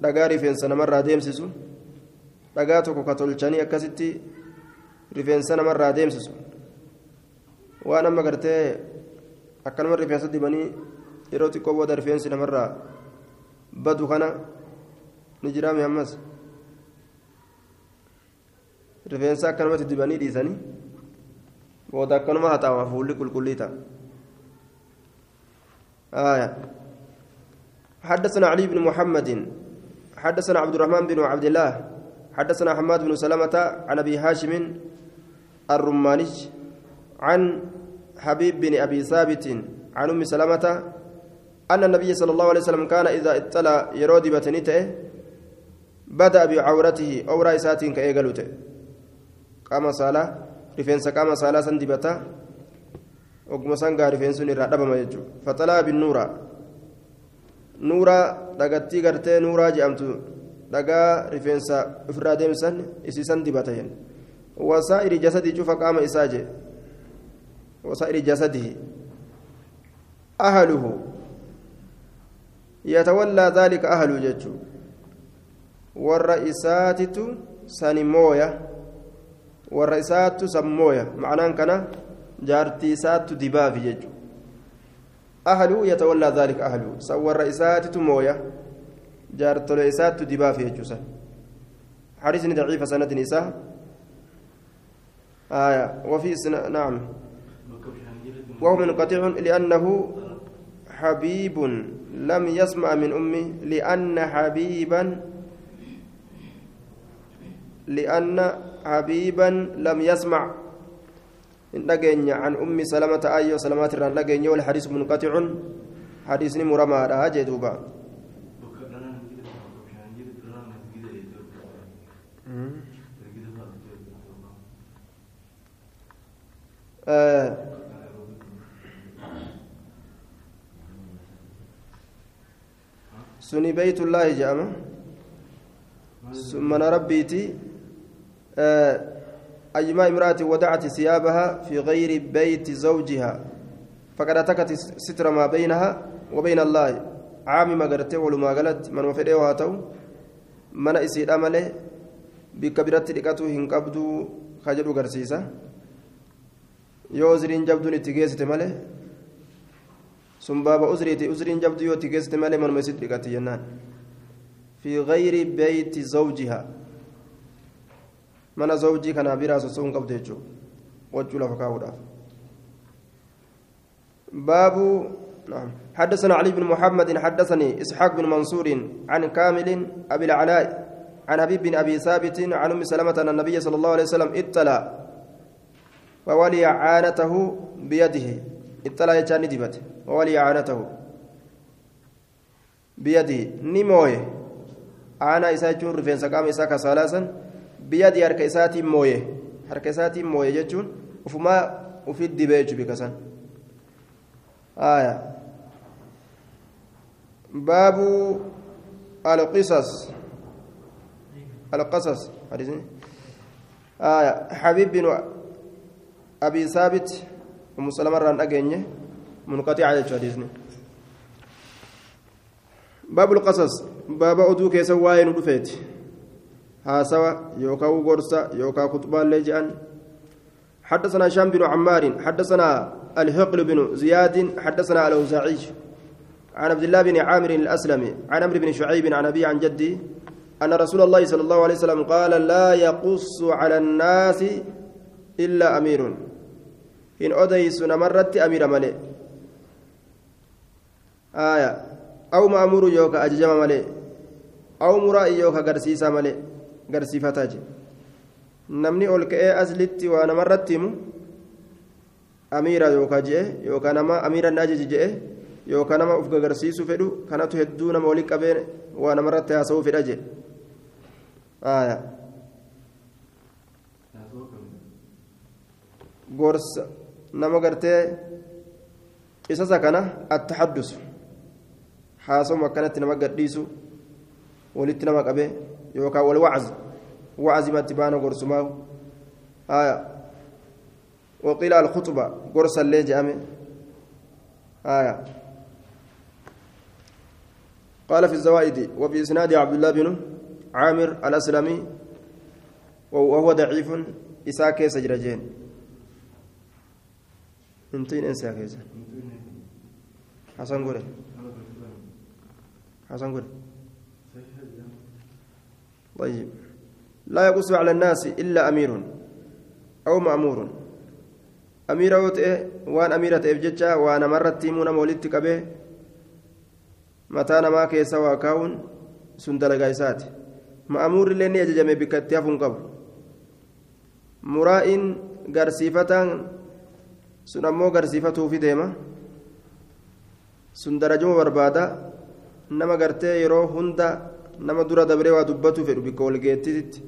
dhagaa rifeensa namarraa deemsisu. Dhagaa tokko ka tolchanii akkasitti rifeensa namarraa deemsisu. Waan amma gartee akkanuma rifeensa dibanii yeroo xiqqoo booda rifeensi namarraa badu kana ni jiraame ammas rifeensa akkanumatti dibanii dhiisanii booda akkanuma haxaama fuulli qulqullii ta'a آية حدثنا علي بن محمد حدثنا عبد الرحمن بن عبد الله حدثنا حماد بن سلمة عن أبي هاشم الرماني عن حبيب بن أبي ثابت عن أم سلمة أن النبي صلى الله عليه وسلم كان إذا اطلع يرودي بتنيته بدأ بعورته أو رئيسات كأيقلوته قام صلاة رفنس قام صلاة سندبتا oguma sangaa rifeensuun irraa dhabama jechuudha faxalaa bin nuura nuura dhagattii gartee nuuraa jedhamtu dhagaa rifeensa ofirraa deemsan isiisan dibatayen wasaa'iri jasadii cufa qaama isaa jee wasaa'iri jasadihi ahaluhu yatawallaa daalika ahaluu jechuu warra isaatitu sani mooya warra isaattu san mooya macnaan kana jaartii isaattu dibaafi jechuu ahaluu yatawallaa daalika ahaluu san warra isaatitu mooya جارتولي إسات دبا في جوسا حديث ضعيف سند نساء آية وفي سنة نعم وهو منقطع لأنه حبيب لم يسمع من أمي لأن حبيبا لأن حبيبا لم يسمع. إن عن أم سلمة أيو سلمات الران والحديث منقطع. حديث مرمى هذا دوبا آه سني بيت الله جامع. ثم ربيتي آه أيما امرأة وضعت ثيابها في غير بيت زوجها. فقد أتكت ستر ما بينها وبين الله. عام ما قرته ولما قالت من وفده وهاتو من إسيد أمله بكبيرة لقاته هنقبدو خجلو قرسيسة. jabduun itti geessite malee itti geessite malee manuma isitti dhiqatti jennaan fi gayri beeyti zawjihaa mana zawjii kanaa biraa soso'uun qabdu jechuudha wachuu lafa kaa'uudhaaf baabu نعم حدثنا علي بن محمد حدثني اسحاق بن منصور عن كامل ابي العلاء عن حبيب بن ابي ثابت عن ام سلمه ان النبي صلى الله عليه وسلم اطلع وولي عانته بيده يجاني دبت وولي عانته بيده. نمويه عانا إسا جون رفين سقام إسا كسالاسا بيدي حركة إساتي مويه حركة إساتي مويه جتون وفما وفي الدبيج بكسان آية. باب القصص. القصص. آية. حبيب بن أبي ثابت. أم سلمة ران أجنيه منقطع على حديثني باب القصص. باب أدو كيس واين دفيت هاسوا يوكا غورسا يوكا خطبة لجأن. حدثنا هشام بن عمار حدثنا الهقل بن زياد حدثنا الأوزاعي. عن عبد الله بن عامر الأسلمي عن عمرو بن شعيب عن أبي عن جدي أن رسول الله صلى الله عليه وسلم قال لا يقص على الناس إلا أمير. إن أديس نمرت أمير ملئ. آية أو مأمور يوكا أججم ملئ أو مرائي يوكا قرسيسا ملئ قرسيفتا جي namni ol ka'ee aslitti waa namarratti himu amiira yookaa je'e yookaa nama amiira naajeji je'e yookaa nama uf gagarsiisuu fedhu kanatu hedduu nama wali qabee waa namarratti haasa'uu fedha je'e gorsa nama gartee qisasa kana attaxaddusu haasawu akkanatti nama gadhiisu walitti nama qabee yookaan wal waczi waczimatti baana gorsumaa haya وقيل الخطبة قرص اللي جامع آية. قال في الزوائد وفي إسناد عبد الله بن عامر الأسلمي وهو ضعيف إساك سجرجين انتين انسى كيسا حسن قولي. حسن قولي طيب لا يقص على الناس إلا أمير أو مأمور أمير وان أميرة إفجتشا وأنا مرت تيمون مولدت كبه متى نما كيسا وكاون سندل قيسات مأمور لني أججم بكتياف قبل مرائن قرسيفتان sun ammoo garsiifatuufi deema sun darajuma barbaada nama gartee yeroo hunda nama dura dabree waa dubbatu fedhu bikka walgeettitti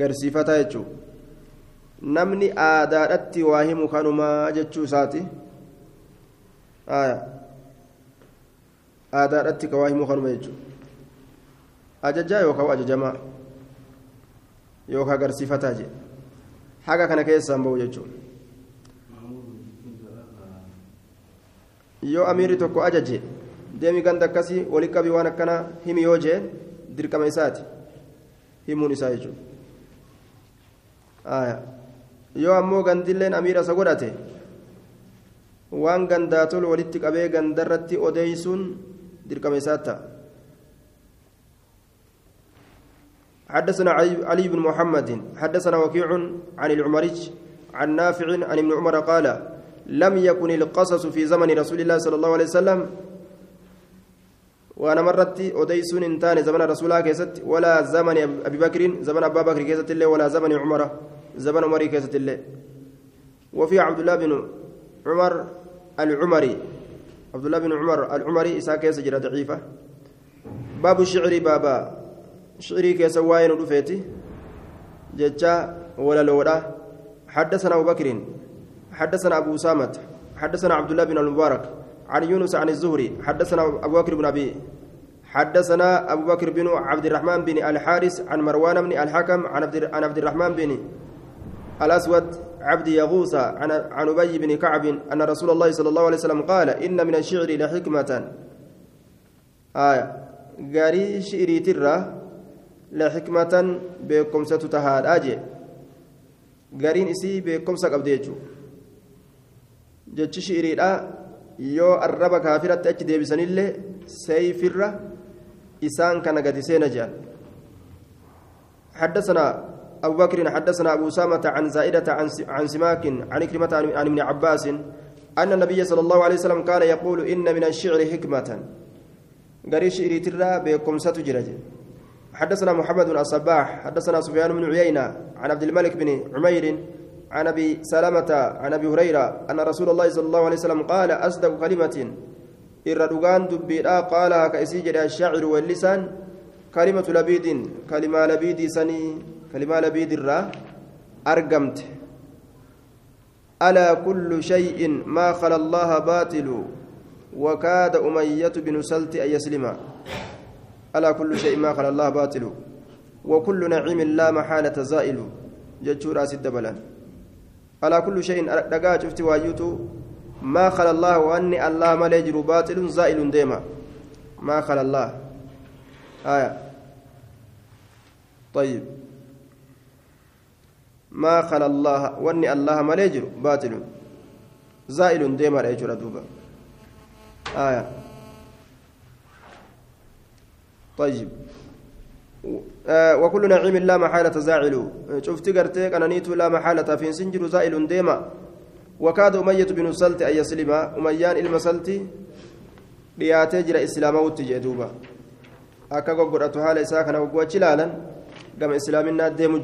garsiifataa jechuu namni aadaadhatti waa himu kanumaa jechuu isaati aadaadhatti ka waa himu kanuma jechuu ajajaa yookaan ajajamaa yookaan garsiifataa jedhe haga kana keessaan bahu jechuudha. yoo amiirri tokko ajaje deemi ganda akkasii wali qabii waan akkana himi yoo jee dirqama isaati himuun isaa jechuudha yoo ammoo gandilleen amiira isa godhate waan gandaa tolu walitti qabee gandarratti odeeysuun dirqama isaati ta'a حدثنا علي بن محمد حدثنا وكيع عن العمرج عن نافع عن ابن عمر قال لم يكن القصص في زمن رسول الله صلى الله عليه وسلم وأنا مرت أوديسون انتان زمن رسول الله كيست ولا زمن أبي بكر زمن أبا بكر كيست الله ولا زمن عمر زمن عمر كيست الله وفي عبد الله بن عمر العمري عبد الله بن عمر العمري إساء كيس جرى ضعيفة. باب الشعر بابا شعري كيس واين رفيتي ججا ولا لولا حدثنا أبو بكر حدثنا أبو أسامة حدثنا عبد الله بن المبارك. عن يونس عن الزهري حدثنا أبو بكر بن أبي حدثنا أبو بكر بن عبد الرحمن بن الحارث عن مروان بن الحكم عن عبد الرحمن بن الأسود عبد يغوث عن عن أبي بن كعب أن رسول الله صلى الله عليه وسلم قال إن من الشعر لحكمة. آية. قاري شعري ترى لحكمة بكم ستتهاد أجي. قارين إسي بكم سقبديجو jechi shi'iriidha yoo arraba kaafiratti achi deebisanillee seeyfirra isaan kana gadi seena jedhan حدثنا أبو بكر حدثنا أبو سامة عن زائدة عن سماك عن كلمة عن ابن عباس أن النبي صلى الله عليه وسلم كان يقول إن من الشعر حكمة. قريش شعري بكم ستجرج. حدثنا محمد بن الصباح حدثنا سفيان بن عيينة عن عبد الملك بن عمير عن أبي سلمة عن أبي هريرة أن رسول الله صلى الله عليه وسلم قال أصدق كلمة. إردوغان دبيرا قال كأسيجد الشاعر واللسان. كلمة لبيد كلمة لبيد سني كلمة لبيد الرا أرقمت. ألا كل شيء ما خلا الله باطل وكاد أمية بن سلت أن يسلم. ألا كل شيء ما خلا الله باطل وكل نعيم لا محالة زائل. جتشورا سد بلان. على كل شيء دقا شفت واجوتو. ما خلا الله وأني الله ما يجر باطل زائل ديما. ما خلا الله. آية. طيب. ما خلا الله وأني الله ما يجر باطل زائل ديما يجر دوبا. آية. طيب. وكل نعيم لا محالة زاعل. شفت قرتك أنا نيت لا محالة في سنجر زائل ديما. وكاد أمية بن سلت أن يسلم. أميان المسلت dhiyaatee jira islaamawutti jee duuba akka goggodhatu haala isaa kana goggoachi ilaalan gama islaaminaa deemu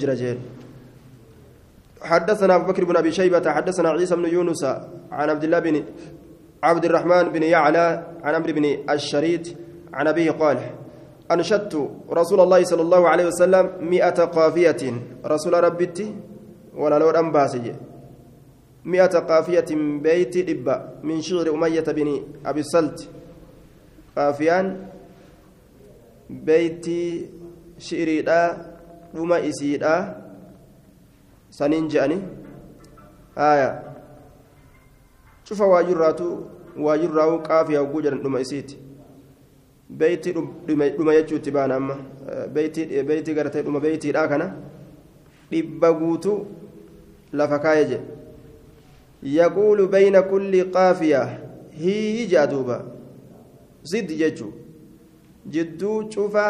حدثنا أبو بكر بن أبي شيبة. حدثنا عيسى بن يونس عن عبد الله بن عبد الرحمن بن يعلى عن عمرو بن الشريد عن أبيه قال أنشدت رسول الله صلى الله عليه وسلم مئة قافية. رسول ربتي ولا لو أنباسج مئة قافية بيت إبا من شعر أمية بن أبي السلت. قافيان بيت شعريدا وما إسيدا سنين جاني آية. شوف واجراتو واجراو قافية وجوجا وما إسيتي. Beeyti dhuma jechuutti baan amma beeyti gartee dhuma beeytiidha kana dhibba guutuu lafa kaayee jedhe yaquulu bayna kulli qaafiya hii jaa duuba ziddi jechuu jidduu cufa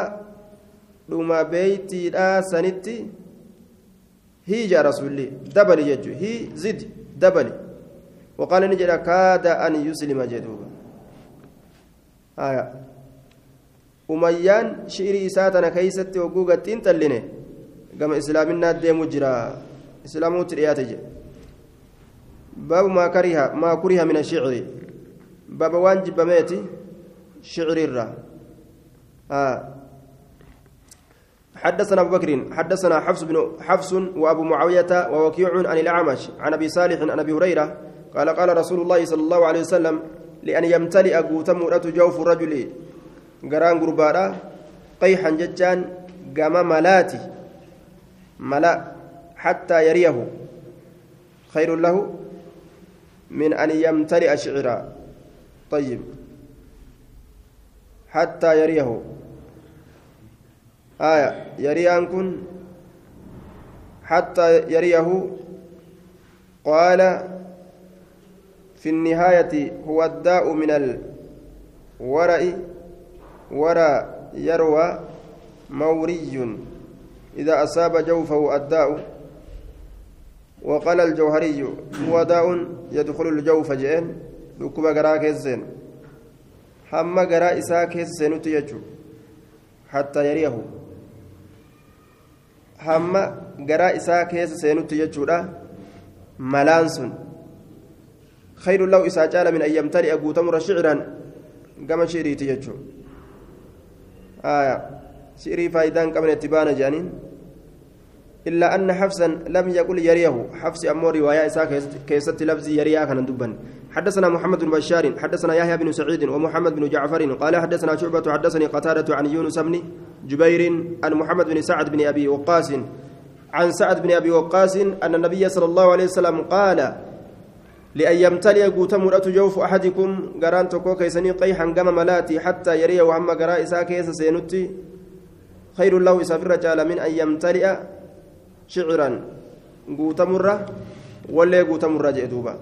dhuma beeytiidha sanitti hii jaa rasulli dabali jechuu hii zid dabali وقال نجد كاد أن يسلم جدوبا آية umayyaan shi'irii isaa tana keeysatti hogguu gattiin xalline gama islaaminaa deemu jira islaamuutti dhiyaate jedhe baabu maa kariha maa kuriha min ashicri baaba waan jibbameeti shicrirra حدثنا أبو بكر حدثنا حفص بن حفص وأبو معاوية ووكيع عن الأعمش عن أبي صالح عن أبي هريرة قال قال رسول الله صلى الله عليه وسلم لأن يمتلئ قوتم جوف الرجل garaan gurbaadha qayxan jechaan gama malaati mala hattaa yariyahu khayrun lahu min an yamtali'a shicira طيب حتى يريه آية يريان كن حتى يريه قال في النهاية هو الداء من الورع ورى يروى موري إذا أصاب جوفه الداء وقال الجوهري هو داء يدخل الجوف جئن garaa isaa keessa seenutti jechuudha hatta yariyahu. Hamma garaa isaa keessa seenutti jechuudha malaan sun. خير له إذا جال من أن يمتلئ قوتمر شعرا كما شعريتي يجو آية. شعري فايدان كما اتبان جانين. إلا أن حفصا لم يقل يريه. حفص أمور رواية إساء كيست لفظ يريا كان دبا حدثنا محمد بن بشار حدثنا يحيى بن سعيد ومحمد بن جعفر قال حدثنا شعبة حدثني قتادة عن يونس بن جبير عن محمد بن سعد بن أبي وقاص عن سعد بن أبي وقاص أن النبي صلى الله عليه وسلم قال لأن يمتلئ قوتمرة جوف أحدكم قران تكو كيسني قيحا قم ملاتي حتى يري وهم قراء إسا كيس سينتي. خير له إسافر رجال من أن يمتلئ شعرا. قوتمرة ولا قوتمرة جئدوبا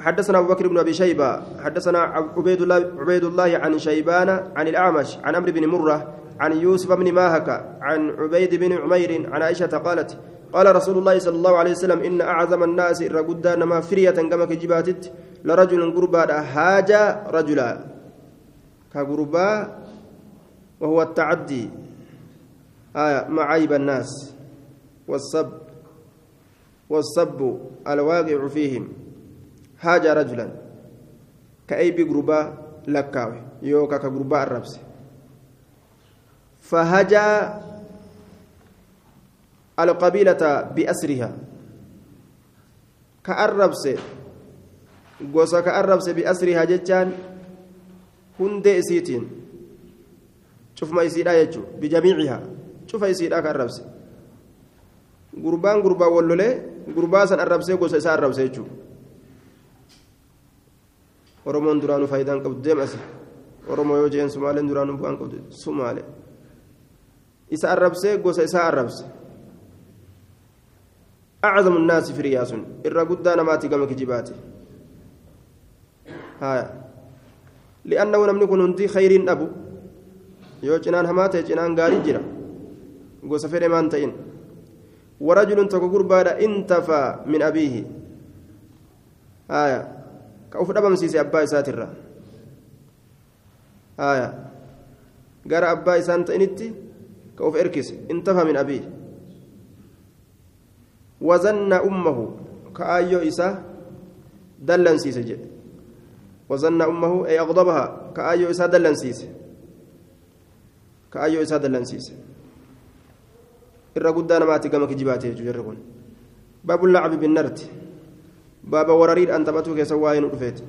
حدثنا أبو بكر بن أبي شيبة حدثنا عبيد الله عبيد الله عن شيبان عن الأعمش عن أمر بن مرة عن يوسف بن ماهك عن عبيد بن عمير عن عائشة قالت قال رسول الله صلى الله عليه وسلم إن أعظم الناس الرقود نما فرية كما كجباتت لرجل قربا هاجا رجلا. كقربا وهو التعدي. آية مع عيب الناس. والسب والسب الواقع فيهم. هاجا رجلا. كأيب قربا لكاوي. يوكا كقربا الربس. فهجا القبيلة بأسرها كأربس ka arrabse biasrihaa jechaan hundee isiitiin cufma isiidha jechuu bijamiicihaa cufa isiidha ka arrabse gurbaan gurbaa wallolee gurbaa san arrabsee gosa isaa arrabse jechuu oromoon duraanuu faayidaan qabdu deemasi oromoo yoo jeen sumaaleen duraanuu bu'aan qabdu sumaale isa arrabsee gosa isaa arrabse أعظم الناس في رياس إرى قدانا ماتي كما كجباتي هايا لأنه لم يكن هندي خير أبو yoo cinaan hamaa ta'e cinaan gaarii jira gosa fedhe maan ta'in warajulun tokko gurbaadha intafaa min abiihi haya ka uf dhabamsiise abbaa isaatirra haya gara abbaa isaan ta'initti ka uf erkise intafaa min abiihi aayyoo isaa dallansiise jedhe wazanna ummahu ay aqdabaha ka aayyoo isaa dallansiise kaayyoo isaa dallansiise irra guddaa namaatti gama kijibaate jechuudha jirri kun baabu lacbi binnarti baaba warariidhaan taphatuu keessa waa'ee nu dhufeeti